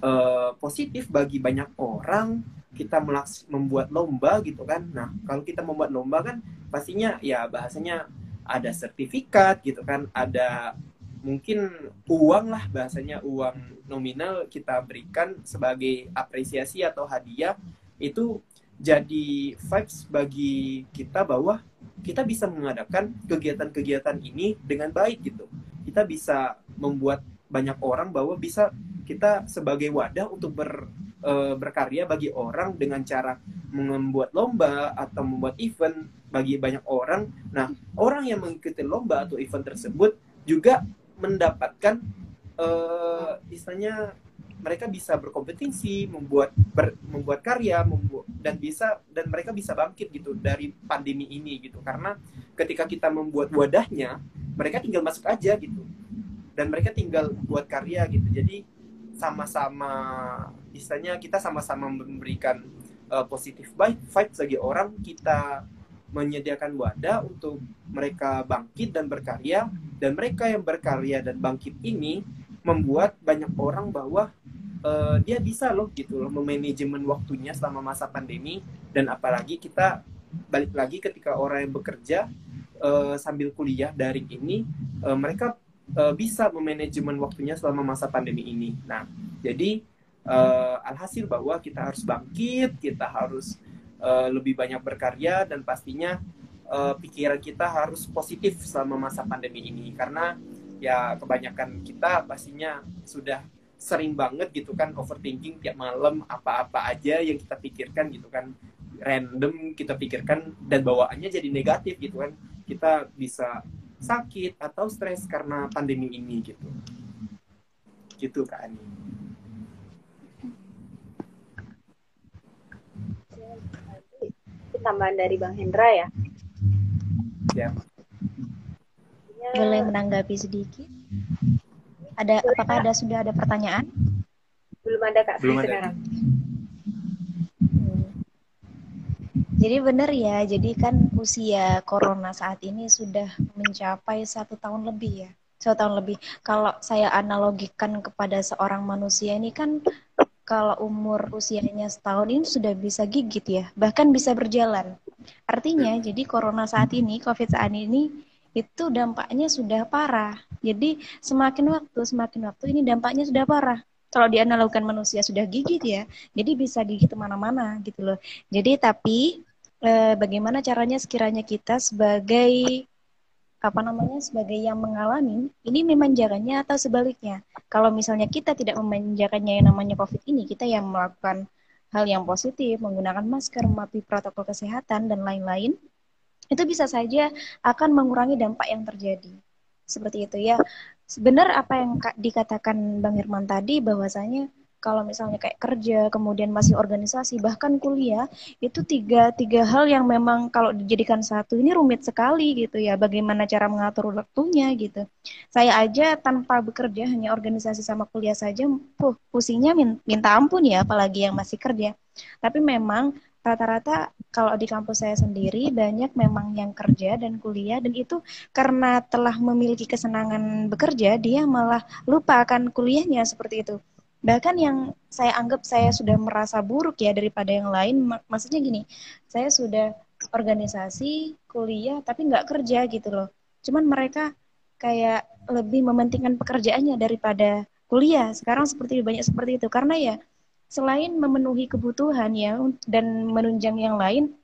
C: uh, positif bagi banyak orang kita membuat lomba gitu kan. Nah kalau kita membuat lomba kan pastinya ya bahasanya ada sertifikat gitu kan ada mungkin uang lah bahasanya uang nominal kita berikan sebagai apresiasi atau hadiah itu jadi vibes bagi kita bahwa kita bisa mengadakan kegiatan-kegiatan ini dengan baik gitu. Kita bisa membuat banyak orang bahwa bisa kita sebagai wadah untuk ber, e, berkarya bagi orang dengan cara membuat lomba atau membuat event bagi banyak orang. Nah, orang yang mengikuti lomba atau event tersebut juga mendapatkan uh, istilahnya mereka bisa berkompetisi membuat ber, membuat karya membuat dan bisa dan mereka bisa bangkit gitu dari pandemi ini gitu. Karena ketika kita membuat wadahnya mereka tinggal masuk aja gitu. Dan mereka tinggal buat karya gitu. Jadi sama-sama istilahnya kita sama-sama memberikan uh, positif vibe bagi orang kita menyediakan wadah untuk mereka bangkit dan berkarya dan mereka yang berkarya dan bangkit ini membuat banyak orang bahwa uh, dia bisa loh gitu loh memanajemen waktunya selama masa pandemi dan apalagi kita balik lagi ketika orang yang bekerja uh, sambil kuliah daring ini uh, mereka uh, bisa memanajemen waktunya selama masa pandemi ini. Nah, jadi uh, alhasil bahwa kita harus bangkit, kita harus uh, lebih banyak berkarya dan pastinya uh, pikiran kita harus positif selama masa pandemi ini. Karena ya kebanyakan kita pastinya sudah sering banget gitu kan overthinking tiap malam apa-apa aja yang kita pikirkan gitu kan. Random kita pikirkan dan bawaannya jadi negatif gitu kan. Kita bisa sakit atau stres karena pandemi ini gitu. Gitu kan
A: tambahan dari Bang Hendra ya.
C: Ya.
B: Boleh menanggapi sedikit? Ada Boleh, apakah ada sudah ada pertanyaan?
A: Belum ada Kak Belum ada. sekarang.
B: Hmm. Jadi benar ya, jadi kan usia corona saat ini sudah mencapai satu tahun lebih ya, satu tahun lebih. Kalau saya analogikan kepada seorang manusia ini kan kalau umur usianya setahun ini sudah bisa gigit ya, bahkan bisa berjalan. Artinya, jadi corona saat ini, COVID saat ini, itu dampaknya sudah parah. Jadi semakin waktu, semakin waktu ini dampaknya sudah parah. Kalau dianalogkan manusia sudah gigit ya, jadi bisa gigit ke mana-mana gitu loh. Jadi tapi eh, bagaimana caranya sekiranya kita sebagai apa namanya sebagai yang mengalami ini memanjakannya atau sebaliknya. Kalau misalnya kita tidak memanjakannya yang namanya covid ini kita yang melakukan hal yang positif menggunakan masker mematuhi protokol kesehatan dan lain-lain itu bisa saja akan mengurangi dampak yang terjadi. Seperti itu ya. Sebenarnya apa yang dikatakan Bang Herman tadi bahwasanya kalau misalnya kayak kerja, kemudian masih organisasi, bahkan kuliah, itu tiga, tiga hal yang memang kalau dijadikan satu ini rumit sekali gitu ya, bagaimana cara mengatur waktunya gitu. Saya aja tanpa bekerja, hanya organisasi sama kuliah saja, puh, pusingnya minta ampun ya, apalagi yang masih kerja. Tapi memang rata-rata kalau di kampus saya sendiri banyak memang yang kerja dan kuliah dan itu karena telah memiliki kesenangan bekerja dia malah lupa akan kuliahnya seperti itu bahkan yang saya anggap saya sudah merasa buruk ya daripada yang lain mak maksudnya gini saya sudah organisasi kuliah tapi nggak kerja gitu loh. Cuman mereka kayak lebih mementingkan pekerjaannya daripada kuliah. Sekarang seperti banyak seperti itu. Karena ya selain memenuhi kebutuhan ya dan menunjang yang lain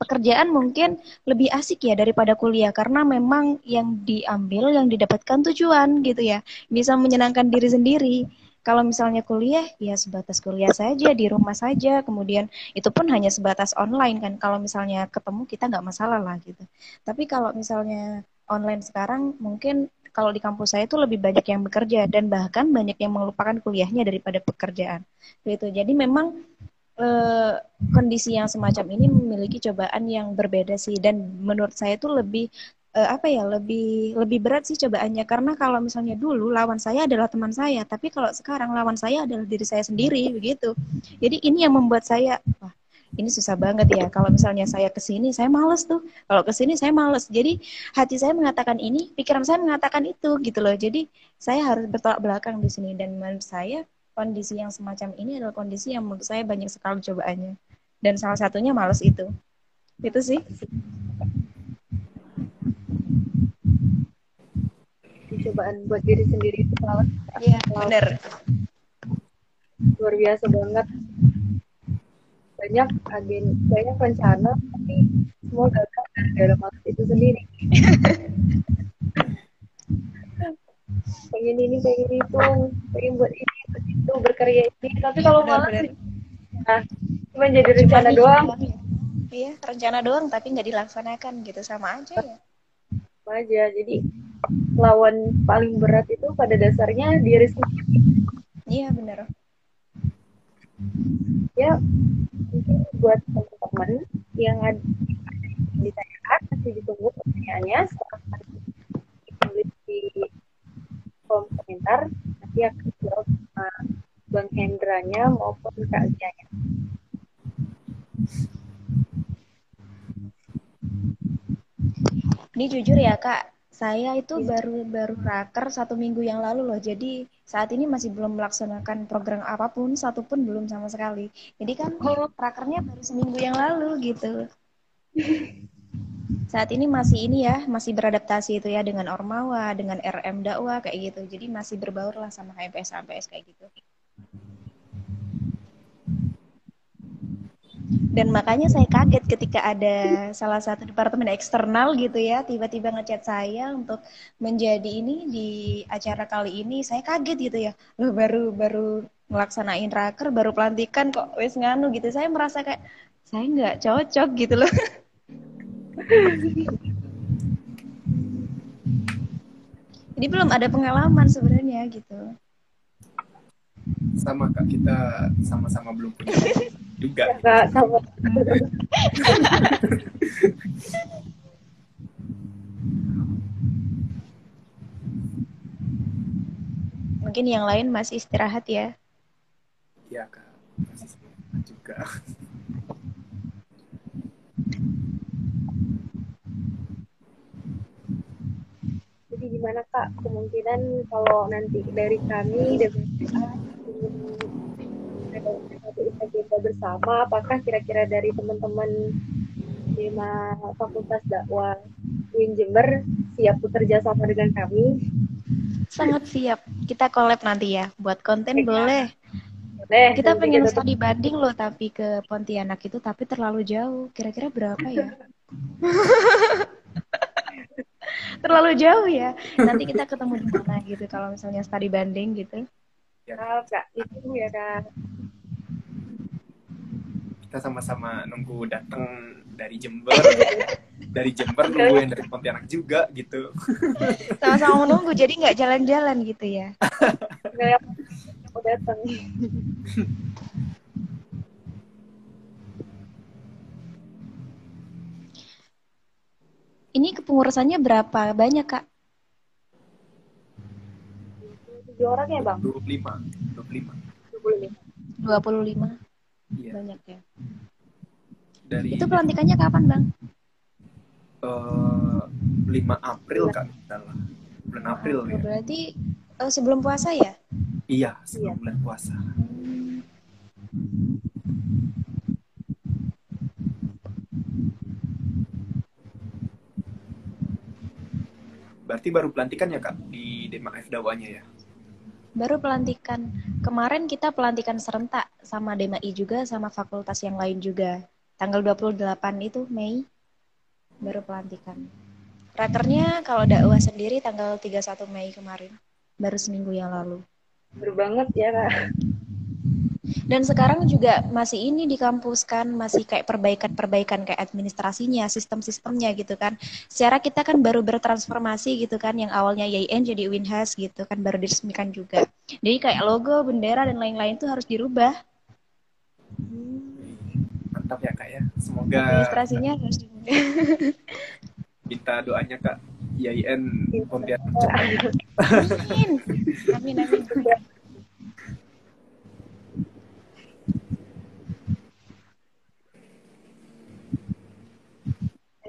B: pekerjaan mungkin lebih asik ya daripada kuliah. Karena memang yang diambil yang didapatkan tujuan gitu ya. Bisa menyenangkan diri sendiri kalau misalnya kuliah, ya sebatas kuliah saja, di rumah saja, kemudian itu pun hanya sebatas online kan. Kalau misalnya ketemu kita nggak masalah lah gitu. Tapi kalau misalnya online sekarang, mungkin kalau di kampus saya itu lebih banyak yang bekerja dan bahkan banyak yang melupakan kuliahnya daripada pekerjaan. Gitu. Jadi memang eh, kondisi yang semacam ini memiliki cobaan yang berbeda sih dan menurut saya itu lebih uh, apa ya lebih lebih berat sih cobaannya. Karena kalau misalnya dulu lawan saya adalah teman saya tapi kalau sekarang lawan saya adalah diri saya sendiri begitu. Jadi ini yang membuat saya wah ini susah banget ya. Kalau misalnya saya ke sini saya males tuh. Kalau ke sini saya males. Jadi hati saya mengatakan ini pikiran saya mengatakan itu gitu loh. Jadi saya harus bertolak belakang di sini. Dan menurut saya kondisi yang semacam ini adalah kondisi yang menurut saya banyak sekali cobaannya. Dan salah satunya males itu. Itu sih
A: cobaan buat diri sendiri itu salah.
B: Iya benar
A: luar biasa banget. Banyak agen banyak rencana tapi semua gagal dalam waktu itu sendiri. (laughs) Pengen ini pengen itu pengen buat ini buat itu berkarya ini. Tapi kalau malah nah, cuma jadi rencana cuma doang
B: iya rencana doang tapi nggak dilaksanakan gitu. Sama aja ya.
A: Sama aja jadi lawan paling berat itu pada dasarnya diri sendiri.
B: Iya benar.
A: Ya mungkin buat teman-teman yang ada ditanyakan masih ditunggu pertanyaannya setelah ditulis di kolom komentar nanti akan jawab sama Bang Hendranya maupun Kak Zianya.
B: Ini jujur ya kak, saya itu baru baru raker satu minggu yang lalu loh. Jadi saat ini masih belum melaksanakan program apa pun, satu pun belum sama sekali. Jadi kan oh. rakernya baru seminggu yang lalu gitu. Saat ini masih ini ya, masih beradaptasi itu ya dengan Ormawa, dengan RM dakwah kayak gitu. Jadi masih berbaur lah sama HMPS HMPS kayak gitu. Dan makanya saya kaget ketika ada salah satu departemen eksternal gitu ya tiba-tiba ngechat saya untuk menjadi ini di acara kali ini. Saya kaget gitu ya. Loh baru baru ngelaksanain raker baru pelantikan kok wes nganu gitu. Saya merasa kayak saya nggak cocok gitu loh. (laughs) Jadi belum ada pengalaman sebenarnya gitu.
C: Sama kak. Kita sama-sama belum punya (laughs) juga.
A: Ya, sama.
B: Mungkin yang lain masih istirahat ya?
C: Iya kak, masih istirahat juga.
A: Jadi gimana kak kemungkinan kalau nanti dari kami dari satu IPK bersama apakah kira-kira dari teman-teman lima fakultas dakwah Win Jember siap bekerja sama dengan kami?
B: Sangat siap. Kita collab nanti ya. Buat konten boleh. Boleh. Kita pengen kita studi banding loh tapi ke Pontianak itu tapi terlalu jauh. Kira-kira berapa ya? (laughs) Terlalu jauh ya? Nanti kita ketemu di mana gitu kalau misalnya studi banding gitu.
A: Ya kak. Itu ya kak
C: kita sama-sama nunggu datang dari Jember dari Jember nunggu yang dari Pontianak juga gitu.
B: Sama-sama menunggu jadi nggak jalan-jalan gitu ya. (laughs)
A: Nggak mau datang
B: ini kepengurusannya berapa banyak kak?
A: Tujuh orang ya bang?
C: 25
B: 25 25
C: Iya.
B: Banyak ya.
C: Dari
B: Itu pelantikannya kapan, Bang?
C: Uh, eh, 5 April kan salah. Bulan April oh, ya.
B: Berarti uh, sebelum puasa ya?
C: Iya, sebelum iya. bulan puasa. Berarti baru pelantikan ya Kak di Demak F Dawanya ya?
B: Baru pelantikan. Kemarin kita pelantikan serentak sama DMI juga sama fakultas yang lain juga. Tanggal 28 itu Mei baru pelantikan. Rakernya kalau dakwah sendiri tanggal 31 Mei kemarin. Baru seminggu yang lalu.
A: Baru banget ya, Kak.
B: Dan sekarang juga masih ini di kampus kan, masih kayak perbaikan-perbaikan kayak administrasinya, sistem-sistemnya gitu kan. Secara kita kan baru bertransformasi gitu kan, yang awalnya YIN jadi Winhas gitu kan, baru diresmikan juga. Jadi kayak logo, bendera, dan lain-lain itu harus dirubah.
C: Mantap ya kak ya, semoga
B: administrasinya harus dirubah. (laughs)
C: Minta doanya kak, YIN Pontianak.
B: Amin. Amin, amin.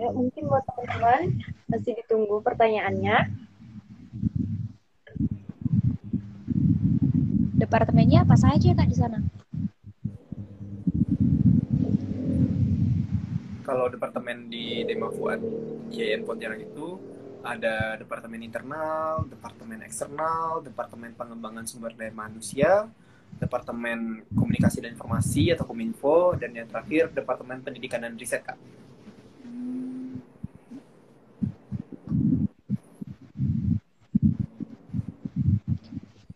A: Ya, mungkin buat teman-teman masih ditunggu pertanyaannya.
B: Departemennya apa saja kak di sana?
C: Kalau departemen di Dema Fuad IAIN Pontianak itu ada departemen internal, departemen eksternal, departemen pengembangan sumber daya manusia, departemen komunikasi dan informasi atau kominfo, dan yang terakhir departemen pendidikan dan riset kak.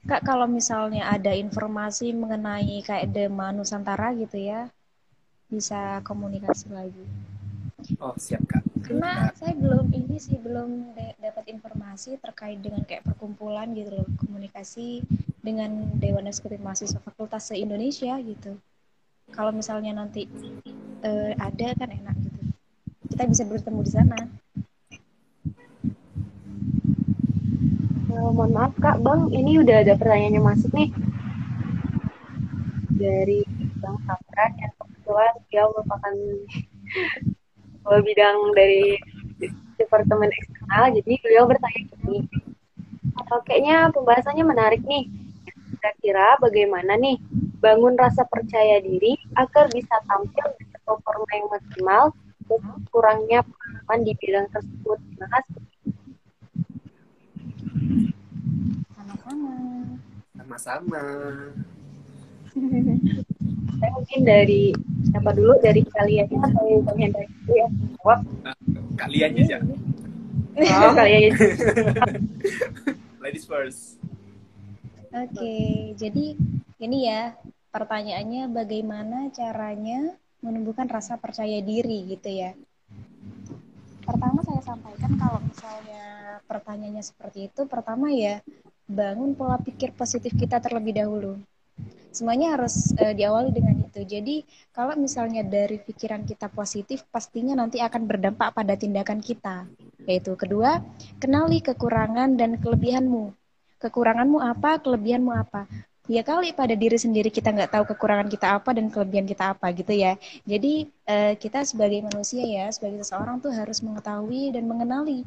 B: Kak, kalau misalnya ada informasi mengenai kayak Dema Nusantara gitu ya, bisa komunikasi lagi.
C: Oh, siap Kak.
B: Karena saya belum ini sih belum dapat informasi terkait dengan kayak perkumpulan gitu loh, komunikasi dengan Dewan Eksekutif Mahasiswa Fakultas se-Indonesia gitu. Kalau misalnya nanti uh, ada kan enak gitu. Kita bisa bertemu di sana.
A: Uh, mohon maaf Kak, Bang, ini udah ada pertanyaannya masuk nih dari Bang Sapran yang kebetulan dia merupakan (laughs) bidang dari departemen eksternal. Jadi beliau bertanya gini, oh, kayaknya pembahasannya menarik nih. Kira-kira bagaimana nih bangun rasa percaya diri agar bisa tampil di performa yang maksimal kurangnya pengalaman di bidang tersebut. Terima kasih.
B: Sama-sama.
C: Sama-sama.
A: Saya mungkin dari siapa dulu dari kalian atau Bang Hendra dulu ya jawab.
C: Kalian aja.
A: Oh kalian aja. (laughs)
C: Ladies first.
B: Oke, jadi ini ya pertanyaannya bagaimana caranya menumbuhkan rasa percaya diri gitu ya. Pertama saya sampaikan kalau misalnya pertanyaannya seperti itu, pertama ya bangun pola pikir positif kita terlebih dahulu semuanya harus uh, diawali dengan itu. Jadi kalau misalnya dari pikiran kita positif, pastinya nanti akan berdampak pada tindakan kita. Yaitu kedua, kenali kekurangan dan kelebihanmu. Kekuranganmu apa, kelebihanmu apa. Ya kali pada diri sendiri kita nggak tahu kekurangan kita apa dan kelebihan kita apa gitu ya. Jadi uh, kita sebagai manusia ya, sebagai seseorang tuh harus mengetahui dan mengenali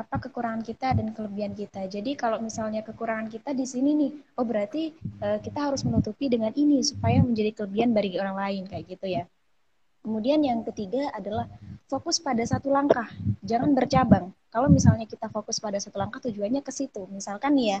B: apa kekurangan kita dan kelebihan kita. Jadi kalau misalnya kekurangan kita di sini nih, oh berarti uh, kita harus menutupi dengan ini supaya menjadi kelebihan bagi orang lain kayak gitu ya. Kemudian yang ketiga adalah fokus pada satu langkah, jangan bercabang. Kalau misalnya kita fokus pada satu langkah tujuannya ke situ. Misalkan nih ya,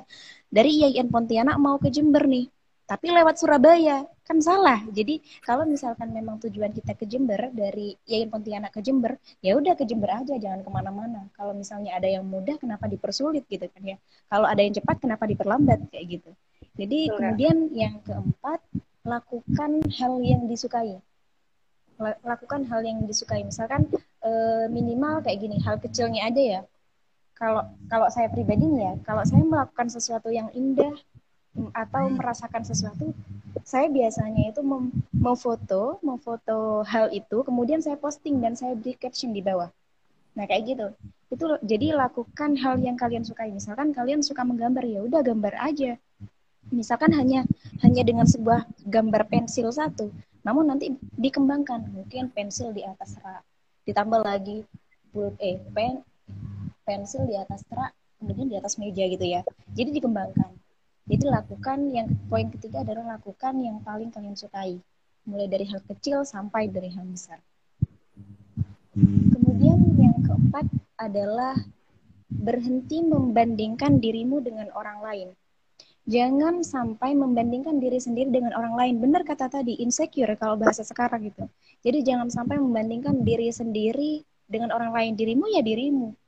B: dari IAIN Pontianak mau ke Jember nih tapi lewat Surabaya. Kan salah. Jadi kalau misalkan memang tujuan kita ke Jember dari Yain Pontianak ke Jember ya udah ke Jember aja jangan ke mana-mana. Kalau misalnya ada yang mudah kenapa dipersulit gitu kan ya? Kalau ada yang cepat kenapa diperlambat? Kayak gitu. Jadi Betul, kemudian yang keempat lakukan hal yang disukai. Lakukan hal yang disukai. Misalkan e, minimal kayak gini hal kecilnya aja ya. Kalau kalau saya pribadi ya kalau saya melakukan sesuatu yang indah atau merasakan sesuatu, saya biasanya itu mem memfoto, memfoto hal itu, kemudian saya posting dan saya beri caption di bawah. Nah kayak gitu. Itu jadi lakukan hal yang kalian sukai. Misalkan kalian suka menggambar ya udah gambar aja. Misalkan hanya hanya dengan sebuah gambar pensil satu, namun nanti dikembangkan mungkin pensil di atas rak, ditambah lagi eh pen pensil di atas rak, kemudian di atas meja gitu ya. Jadi dikembangkan jadi lakukan yang poin ketiga adalah lakukan yang paling kalian sukai. Mulai dari hal kecil sampai dari hal besar. Kemudian yang keempat adalah berhenti membandingkan dirimu dengan orang lain. Jangan sampai membandingkan diri sendiri dengan orang lain. Benar kata tadi, insecure kalau bahasa sekarang gitu. Jadi jangan sampai membandingkan diri sendiri dengan orang lain. Dirimu ya dirimu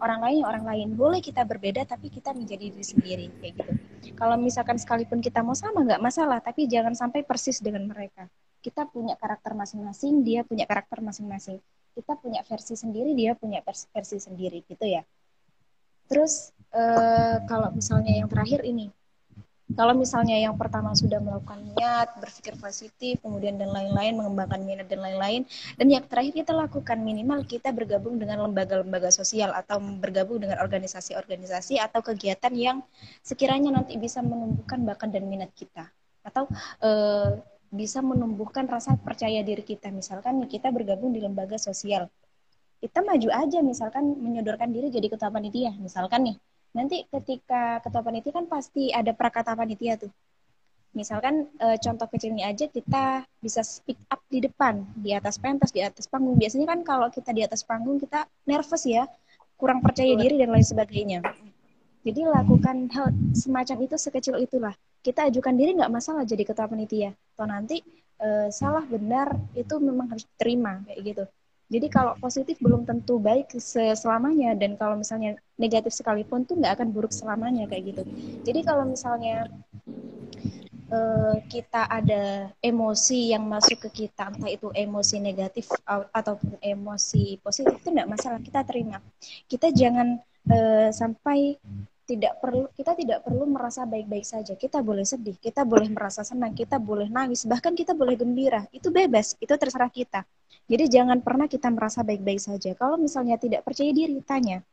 B: orang lain ya orang lain. Boleh kita berbeda tapi kita menjadi diri sendiri kayak gitu. Kalau misalkan sekalipun kita mau sama nggak masalah tapi jangan sampai persis dengan mereka. Kita punya karakter masing-masing dia punya karakter masing-masing. Kita punya versi sendiri dia punya versi sendiri gitu ya. Terus uh, kalau misalnya yang terakhir ini kalau misalnya yang pertama sudah melakukan niat, berpikir positif, kemudian dan lain-lain, mengembangkan minat dan lain-lain, dan yang terakhir kita lakukan minimal kita bergabung dengan lembaga-lembaga sosial atau bergabung dengan organisasi-organisasi atau kegiatan yang sekiranya nanti bisa menumbuhkan bakat dan minat kita atau e, bisa menumbuhkan rasa percaya diri kita. Misalkan kita bergabung di lembaga sosial, kita maju aja misalkan menyodorkan diri jadi ketua panitia, misalkan nih nanti ketika ketua panitia kan pasti ada prakata panitia tuh. Misalkan e, contoh kecilnya aja kita bisa speak up di depan, di atas pentas, di atas panggung. Biasanya kan kalau kita di atas panggung kita nervous ya, kurang percaya diri dan lain sebagainya. Jadi lakukan hal semacam itu sekecil itulah. Kita ajukan diri nggak masalah jadi ketua panitia. Atau nanti e, salah benar itu memang harus diterima kayak gitu. Jadi kalau positif belum tentu baik selamanya dan kalau misalnya negatif sekalipun tuh nggak akan buruk selamanya kayak gitu. Jadi kalau misalnya uh, kita ada emosi yang masuk ke kita, entah itu emosi negatif ataupun emosi positif itu nggak masalah kita terima. Kita jangan uh, sampai tidak perlu kita tidak perlu merasa baik-baik saja. Kita boleh sedih, kita boleh merasa senang, kita boleh nangis, bahkan kita boleh gembira. Itu bebas, itu terserah kita. Jadi jangan pernah kita merasa baik-baik saja. Kalau misalnya tidak percaya diri, tanya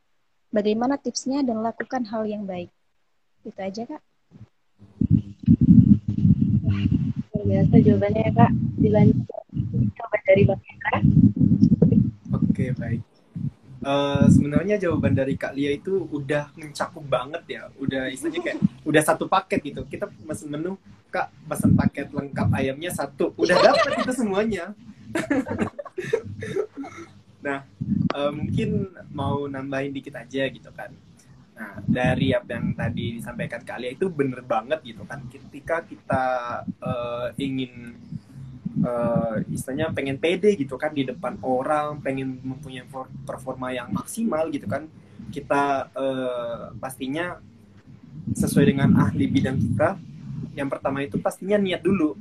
B: bagaimana tipsnya dan lakukan hal yang baik. Itu aja, Kak.
A: Biasa jawabannya ya, Kak. Dilanjut coba dari Bang
C: Oke, baik. Uh, sebenarnya jawaban dari Kak Lia itu udah mencakup banget ya. Udah istilahnya kayak udah satu paket gitu. Kita pesan menu, Kak pesan paket lengkap ayamnya satu. Udah dapet itu semuanya. (laughs) nah, uh, mungkin mau nambahin dikit aja gitu kan. Nah, dari apa yang tadi disampaikan Kak Lia itu bener banget gitu kan. Ketika kita uh, ingin uh, istilahnya pengen pede gitu kan di depan orang, pengen mempunyai performa yang maksimal gitu kan. Kita uh, pastinya sesuai dengan ahli bidang kita. Yang pertama itu pastinya niat dulu.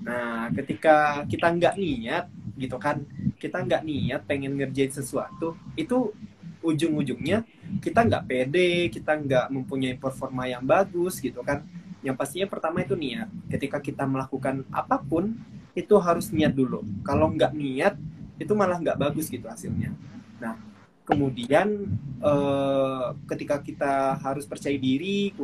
C: Nah, ketika kita nggak niat gitu kan, kita nggak niat pengen ngerjain sesuatu, itu ujung-ujungnya kita nggak pede, kita nggak mempunyai performa yang bagus gitu kan. Yang pastinya pertama itu niat. Ketika kita melakukan apa pun, itu harus niat dulu. Kalau nggak niat, itu malah nggak bagus gitu hasilnya. Nah, kemudian eh, ketika kita harus percaya diri,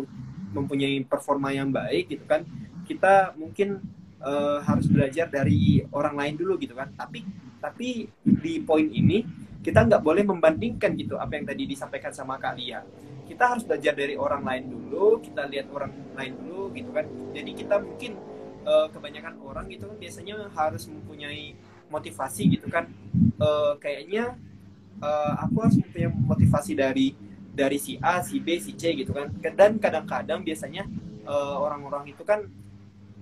C: mempunyai performa yang baik gitu kan, kita mungkin eh, harus belajar dari orang lain dulu gitu kan. Tapi tapi di poin ini kita nggak boleh membandingkan gitu apa yang tadi disampaikan sama Kak Lia. Kita harus belajar dari orang lain dulu, kita lihat orang lain dulu gitu kan. Jadi kita mungkin uh, kebanyakan orang gitu kan biasanya harus mempunyai motivasi gitu kan. Uh, kayaknya uh, aku harus mempunyai motivasi dari dari si A, si B, si C gitu kan. Dan kadang-kadang biasanya orang-orang uh, itu kan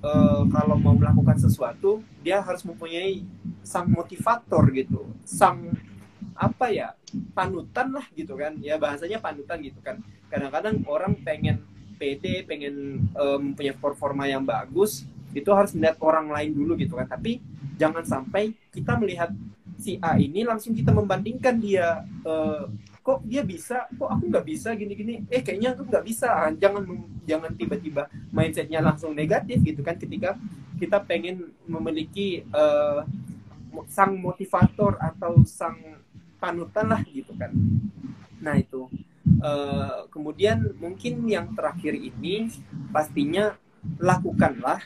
C: uh, kalau mau melakukan sesuatu dia harus mempunyai sang motivator gitu, sang apa ya panutan lah gitu kan ya bahasanya panutan gitu kan kadang-kadang orang pengen PD pengen um, punya performa yang bagus itu harus melihat orang lain dulu gitu kan. Tapi jangan sampai kita melihat si A ini langsung kita membandingkan dia uh, kok dia bisa kok aku nggak bisa gini-gini. Eh kayaknya aku nggak bisa. Jangan jangan tiba-tiba mindsetnya langsung negatif gitu kan. Ketika kita pengen memiliki uh, sang motivator atau sang panutan lah gitu kan. Nah itu. Uh, kemudian mungkin yang terakhir ini pastinya lakukanlah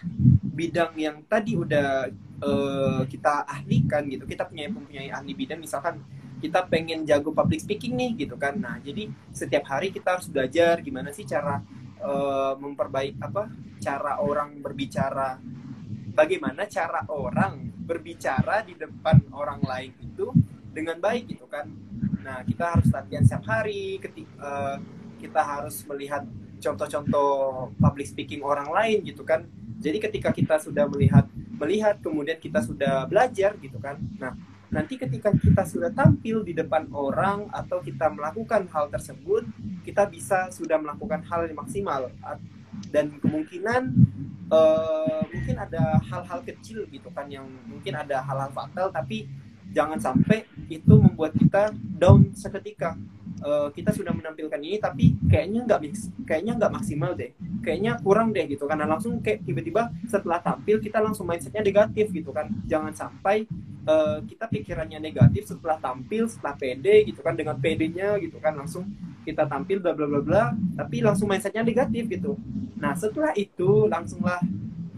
C: bidang yang tadi udah uh, kita ahlikan gitu. Kita punya mempunyai ahli bidang misalkan kita pengen jago public speaking nih gitu kan. Nah jadi setiap hari kita harus belajar gimana sih cara uh, memperbaik apa cara orang berbicara. Bagaimana cara orang berbicara di depan orang lain itu dengan baik gitu kan. Nah kita harus latihan setiap hari ketika uh, eh, kita harus melihat contoh-contoh public speaking orang lain gitu kan jadi ketika kita sudah melihat melihat kemudian kita sudah belajar gitu kan. Nah nanti ketika kita sudah tampil di depan orang atau kita melakukan hal tersebut kita bisa sudah melakukan hal yang maksimal. Dan kemungkinan uh, mungkin ada hal-hal kecil gitu kan yang mungkin ada hal-hal fatal tapi jangan sampai itu membuat kita down seketika uh, kita sudah menampilkan ini tapi kayaknya nggak kayaknya nggak maksimal deh. Kayaknya kurang deh gitu karena langsung kayak tiba-tiba setelah tampil kita langsung mindsetnya negatif gitu kan. Jangan sampai uh, kita pikirannya negatif setelah tampil setelah pede gitu kan dengan pedenya gitu kan. Langsung kita tampil bla bla bla bla tapi langsung mindsetnya negatif gitu. Nah setelah itu langsunglah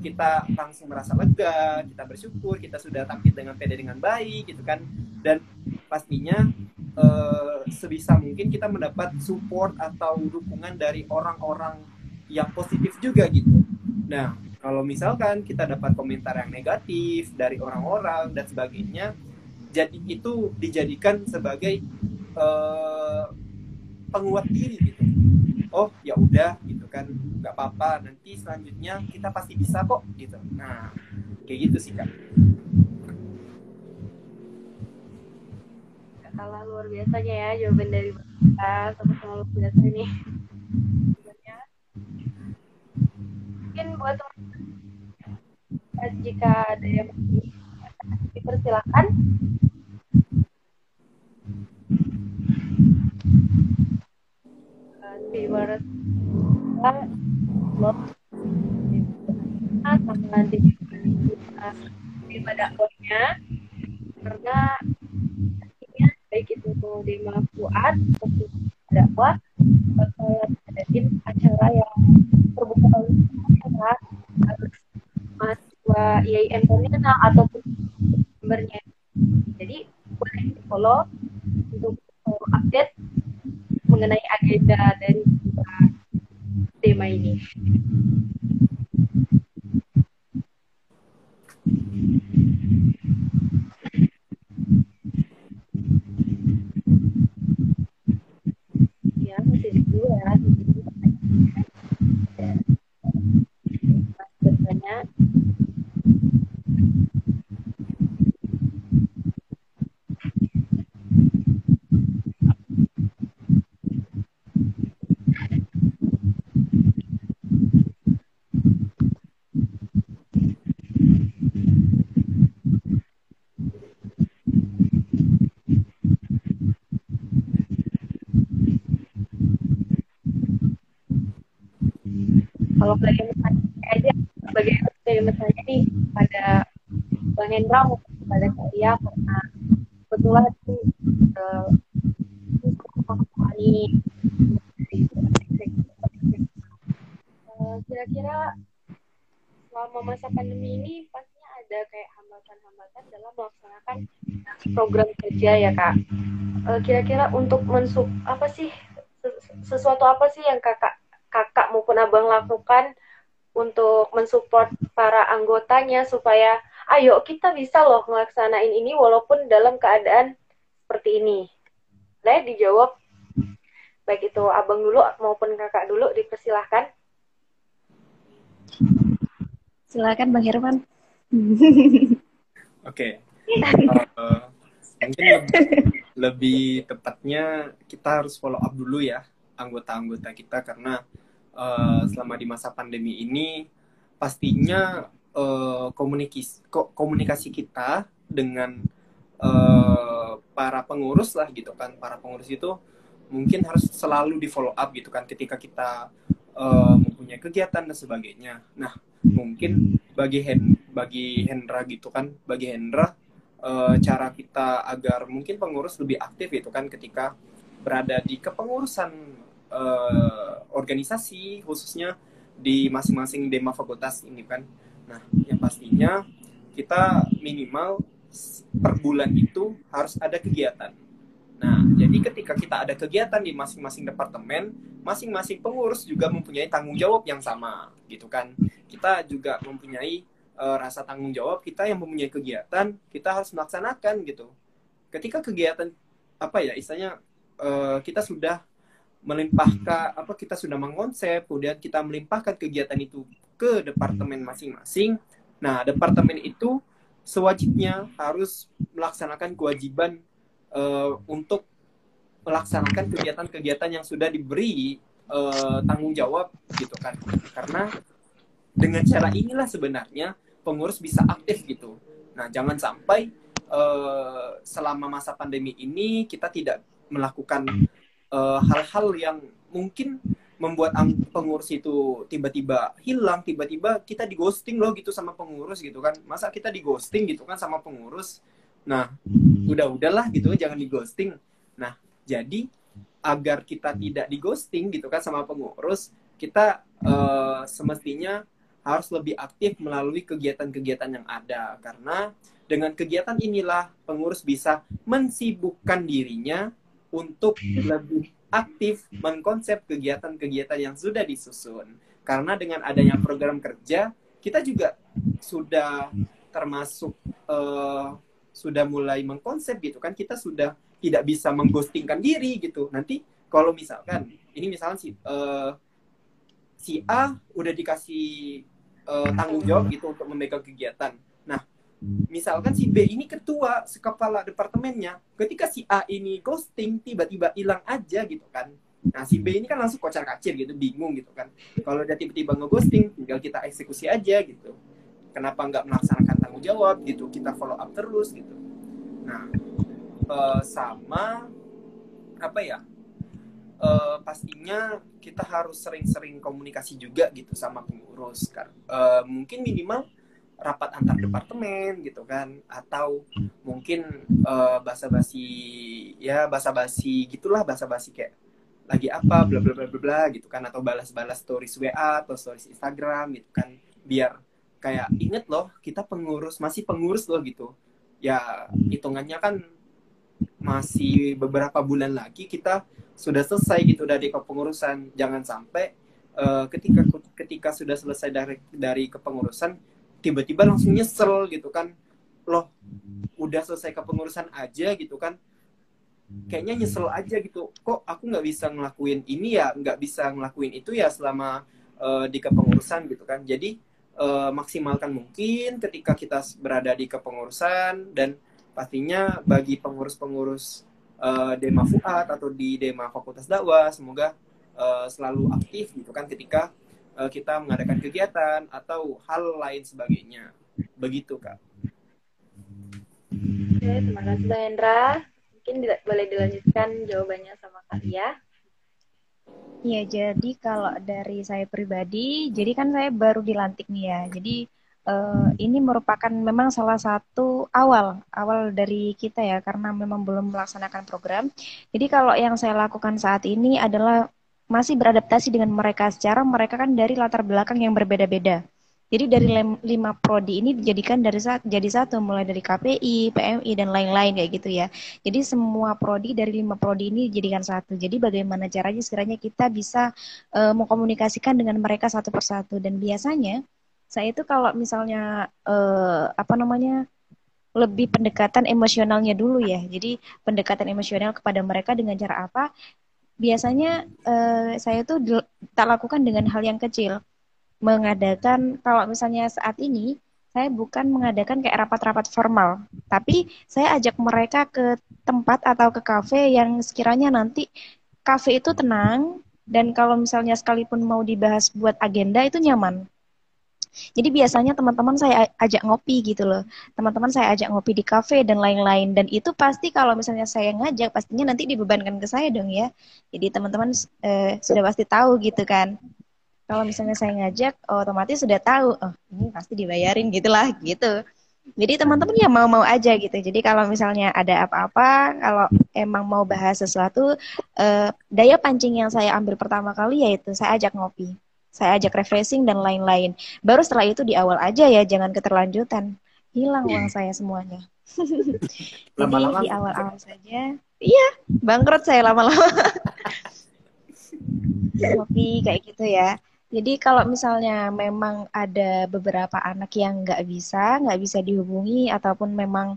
C: kita langsung merasa lega, kita bersyukur, kita sudah tampil dengan pede dengan baik gitu kan. Dan pastinya uh, sebisa mungkin kita mendapat support atau dukungan dari orang-orang yang positif juga gitu. Nah, kalau misalkan kita dapat komentar yang negatif dari orang-orang dan sebagainya, jadi itu dijadikan sebagai uh, penguat diri gitu. Oh ya udah gitu kan nggak apa-apa nanti selanjutnya kita pasti bisa kok gitu. Nah kayak gitu sih kak
A: kalah luar biasanya ya jawaban dari kita sama-sama luar biasa nih. Mungkin buat teman jika ada yang dipersilakan. Ibarat lo sama nanti pada dakwahnya karena baik itu Dema Fuad untuk dakwah ada tim eh, acara yang terbuka oleh acara mahasiswa IAIN Pontianak ataupun membernya. Jadi boleh di follow untuk eh, update mengenai agenda dari eh, tema ini. Kalau belajar bertanya aja sebagai belajar bertanya nih pada Bang Hendra pada saya karena kebetulan uh, ini uh, kira-kira selama masa pandemi ini pastinya ada kayak hambatan-hambatan dalam melaksanakan program kerja ya kak. Uh, kira-kira untuk mensup apa sih sesuatu apa sih yang kakak maupun abang lakukan untuk mensupport para anggotanya supaya ayo kita bisa loh ngelaksanain ini walaupun dalam keadaan seperti ini. Nah, dijawab baik itu abang dulu maupun kakak dulu dipersilahkan.
B: Silakan Bang Herman. (laughs)
C: Oke. Uh, mungkin lebih, lebih tepatnya kita harus follow up dulu ya anggota-anggota kita karena uh, selama di masa pandemi ini pastinya uh, komunikasi komunikasi kita dengan uh, para pengurus lah gitu kan. Para pengurus itu mungkin harus selalu di follow up gitu kan ketika kita uh, mempunyai kegiatan dan sebagainya. Nah mungkin bagi Hen bagi Hendra gitu kan bagi Hendra uh, cara kita agar mungkin pengurus lebih aktif gitu kan ketika berada di kepengurusan uh, organisasi khususnya di masing-masing dema fakultas ini kan. Nah, yang pastinya kita minimal per bulan itu harus ada kegiatan. Nah, jadi ketika kita ada kegiatan di masing-masing departemen, masing-masing pengurus juga mempunyai tanggung jawab yang sama, gitu kan. Kita juga mempunyai uh, rasa tanggung jawab kita yang mempunyai kegiatan, kita harus melaksanakan gitu. Ketika kegiatan apa ya, istilahnya uh, kita sudah melimpahkan apa kita sudah mengonsep kemudian kita melimpahkan kegiatan itu ke departemen masing-masing. Nah departemen itu sewajibnya harus melaksanakan kewajiban uh, untuk melaksanakan kegiatan-kegiatan yang sudah diberi uh, tanggung jawab gitu kan. Karena dengan cara inilah sebenarnya pengurus bisa aktif gitu. Nah jangan sampai uh, selama masa pandemi ini kita tidak melakukan hal-hal uh, yang mungkin membuat pengurus itu tiba-tiba hilang, tiba-tiba kita di ghosting loh gitu sama pengurus gitu kan. Masa kita di ghosting gitu kan sama pengurus. Nah, udah-udahlah gitu jangan di ghosting. Nah, jadi agar kita tidak di ghosting gitu kan sama pengurus, kita uh, semestinya harus lebih aktif melalui kegiatan-kegiatan yang ada karena dengan kegiatan inilah pengurus bisa mensibukkan dirinya untuk lebih aktif mengkonsep kegiatan-kegiatan yang sudah disusun. Karena dengan adanya program kerja, kita juga sudah termasuk uh, sudah mulai mengkonsep gitu kan. Kita sudah tidak bisa mengghostingkan diri gitu. Nanti kalau misalkan ini misalnya si uh, si A udah dikasih uh, tanggung jawab gitu untuk memegang kegiatan. Misalkan si B ini ketua kepala departemennya ketika si A ini ghosting tiba-tiba hilang aja gitu kan. Nah si B ini kan langsung kocar kacir gitu bingung gitu kan. Kalau dia tiba-tiba ngeghosting tinggal kita eksekusi aja gitu. Kenapa nggak melaksanakan tanggung jawab gitu kita follow up terus gitu. Nah uh, sama apa ya uh, pastinya kita harus sering-sering komunikasi juga gitu sama pengurus kan uh, mungkin minimal rapat antar hmm. departemen gitu kan. Atau mungkin uh, basa-basi ya basa-basi gitulah basa-basi kayak lagi apa bla bla bla bla bla gitu kan. Atau balas-balas stories WA atau stories Instagram gitu kan. Biar kayak inget loh kita pengurus masih pengurus loh gitu. Ya hitungannya kan masih beberapa bulan lagi kita sudah selesai gitu dari kepengurusan. Jangan sampai uh, ketika ketika sudah selesai dari dari kepengurusan tiba-tiba langsung nyesel gitu kan. Loh udah selesai kepengurusan aja gitu kan. Kayaknya nyesel aja gitu. Kok aku nggak bisa ngelakuin ini ya nggak bisa ngelakuin itu ya selama uh, di kepengurusan gitu kan. Jadi uh, maksimalkan mungkin ketika kita berada di kepengurusan dan pastinya bagi pengurus-pengurus uh, Dema Fuad atau di Dema Fakultas Dakwah semoga uh, selalu aktif gitu kan ketika uh, kita mengadakan kegiatan atau hal lain sebagainya begitu kak.
A: Oke, terima kasih Bang Hendra. Mungkin boleh dilanjutkan jawabannya sama Kak ya.
B: Iya, jadi kalau dari saya pribadi, jadi kan saya baru dilantik nih ya. Jadi uh, ini merupakan memang salah satu awal awal dari kita ya karena memang belum melaksanakan program. Jadi kalau yang saya lakukan saat ini adalah masih beradaptasi dengan mereka secara mereka kan dari latar belakang yang berbeda-beda. Jadi dari lima prodi ini dijadikan dari jadi satu mulai dari KPI, PMI dan lain-lain kayak gitu ya. Jadi semua prodi dari lima prodi ini dijadikan satu. Jadi bagaimana caranya sekiranya kita bisa uh, mengkomunikasikan dengan mereka satu persatu dan biasanya saya itu kalau misalnya uh, apa namanya lebih pendekatan emosionalnya dulu ya. Jadi pendekatan emosional kepada mereka dengan cara apa? Biasanya uh, saya tuh tak lakukan dengan hal yang kecil mengadakan kalau misalnya saat ini saya bukan mengadakan kayak rapat-rapat formal, tapi saya ajak mereka ke tempat atau ke kafe yang sekiranya nanti kafe itu tenang dan kalau misalnya sekalipun mau dibahas buat agenda itu nyaman. Jadi biasanya teman-teman saya ajak ngopi gitu loh. Teman-teman saya ajak ngopi di kafe dan lain-lain. Dan itu pasti kalau misalnya saya ngajak, pastinya nanti dibebankan ke saya dong ya. Jadi teman-teman eh, sudah pasti tahu gitu kan kalau misalnya saya ngajak otomatis sudah tahu oh ini pasti dibayarin gitulah gitu jadi teman-teman ya mau-mau aja gitu jadi kalau misalnya ada apa-apa kalau emang mau bahas sesuatu eh, daya pancing yang saya ambil pertama kali yaitu saya ajak ngopi saya ajak refreshing dan lain-lain. Baru setelah itu di awal aja ya jangan keterlanjutan. Hilang uang saya semuanya. (laughs) Lama-lama di awal-awal saja iya bangkrut saya lama-lama. (laughs) Ngopi kayak gitu ya. Jadi kalau misalnya memang ada beberapa anak yang nggak bisa, nggak bisa dihubungi ataupun memang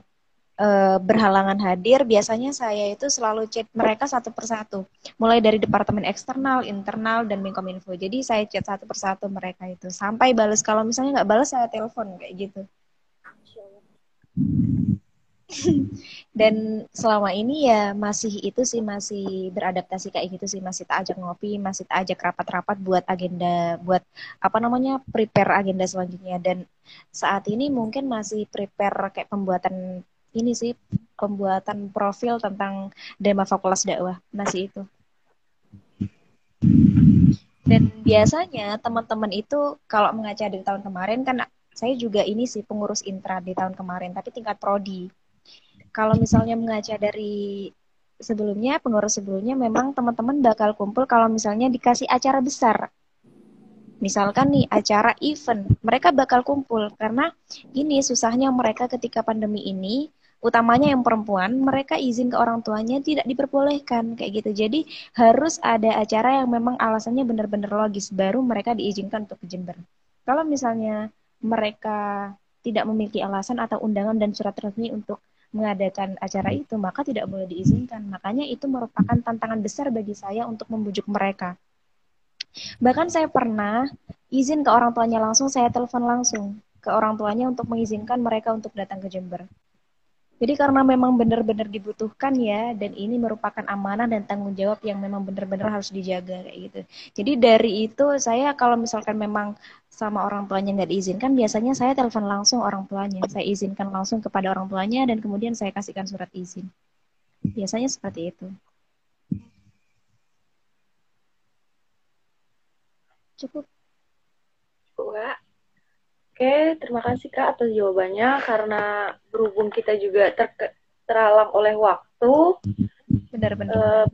B: e, berhalangan hadir, biasanya saya itu selalu chat mereka satu persatu, mulai dari departemen eksternal, internal, dan Minkominfo. Jadi saya chat satu persatu mereka itu sampai balas. Kalau misalnya nggak balas, saya telepon kayak gitu. (laughs) dan selama ini ya masih itu sih masih beradaptasi kayak gitu sih masih tak ajak ngopi masih tak ajak rapat-rapat buat agenda buat apa namanya prepare agenda selanjutnya dan saat ini mungkin masih prepare kayak pembuatan ini sih pembuatan profil tentang Dema Fakultas Dakwah masih itu dan biasanya teman-teman itu kalau mengaca di tahun kemarin kan saya juga ini sih pengurus intra di tahun kemarin tapi tingkat prodi kalau misalnya mengaca dari sebelumnya, pengurus sebelumnya memang teman-teman bakal kumpul kalau misalnya dikasih acara besar. Misalkan nih acara event, mereka bakal kumpul karena ini susahnya mereka ketika pandemi ini, utamanya yang perempuan, mereka izin ke orang tuanya tidak diperbolehkan kayak gitu. Jadi harus ada acara yang memang alasannya benar-benar logis baru mereka diizinkan untuk ke Jember. Kalau misalnya mereka tidak memiliki alasan atau undangan dan surat resmi untuk mengadakan acara itu, maka tidak boleh diizinkan. Makanya itu merupakan tantangan besar bagi saya untuk membujuk mereka. Bahkan saya pernah izin ke orang tuanya langsung, saya telepon langsung ke orang tuanya untuk mengizinkan mereka untuk datang ke Jember. Jadi karena memang benar-benar dibutuhkan ya, dan ini merupakan amanah dan tanggung jawab yang memang benar-benar harus dijaga kayak gitu. Jadi dari itu saya kalau misalkan memang sama orang tuanya nggak diizinkan, biasanya saya telepon langsung orang tuanya. Saya izinkan langsung kepada orang tuanya dan kemudian saya kasihkan surat izin. Biasanya seperti itu. Cukup.
A: Cukup, Oke, terima kasih Kak atas jawabannya karena berhubung kita juga ter terhalang oleh waktu.
B: Benar-benar. Uh,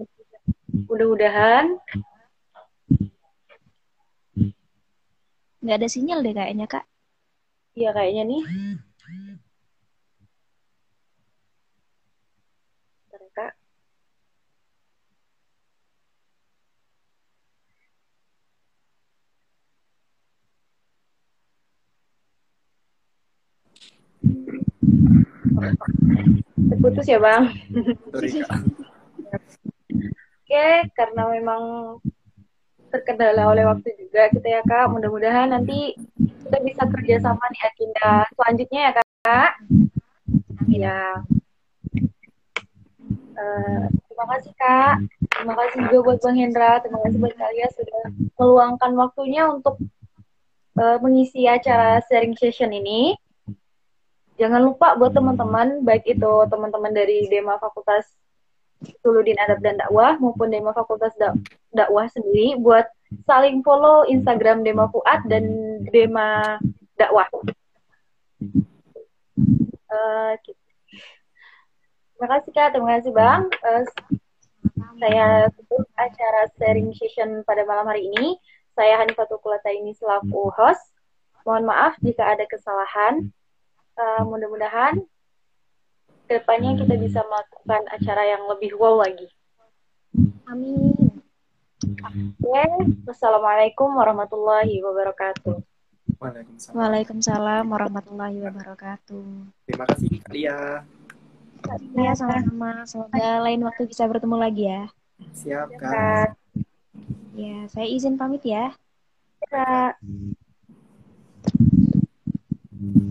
A: mudah-mudahan
B: nggak ada sinyal deh kayaknya Kak.
A: Iya kayaknya nih. Kak. Terputus ya bang.
C: Sorry kak.
A: Oke, karena memang terkendala oleh waktu juga kita ya kak. Mudah-mudahan nanti kita bisa kerjasama di agenda selanjutnya ya kak. Ya. Uh, terima kasih kak. Terima kasih juga buat Bang Hendra. Terima kasih buat kalian sudah meluangkan waktunya untuk uh, mengisi acara sharing session ini. Jangan lupa buat teman-teman, baik itu teman-teman dari Dema Fakultas Suludin Adab dan Dakwah maupun Dema Fakultas Dakwah sendiri buat saling follow Instagram Dema Fuad dan Dema Dakwah. Uh, terima kasih kak, terima kasih bang. Uh, saya tutup acara sharing session pada malam hari ini. Saya Hanifatul Kulata ini selaku host. Mohon maaf jika ada kesalahan uh, mudah-mudahan ke depannya kita bisa melakukan acara yang lebih wow lagi.
B: Amin.
A: Oke, wassalamualaikum warahmatullahi wabarakatuh.
B: Waalaikumsalam. Waalaikumsalam warahmatullahi wabarakatuh.
C: Terima kasih Lia.
B: Ya, sama-sama. Semoga lain waktu bisa bertemu lagi ya.
C: Siap, Kak.
B: Ya, saya izin pamit ya.
A: Kak.
D: Thank you.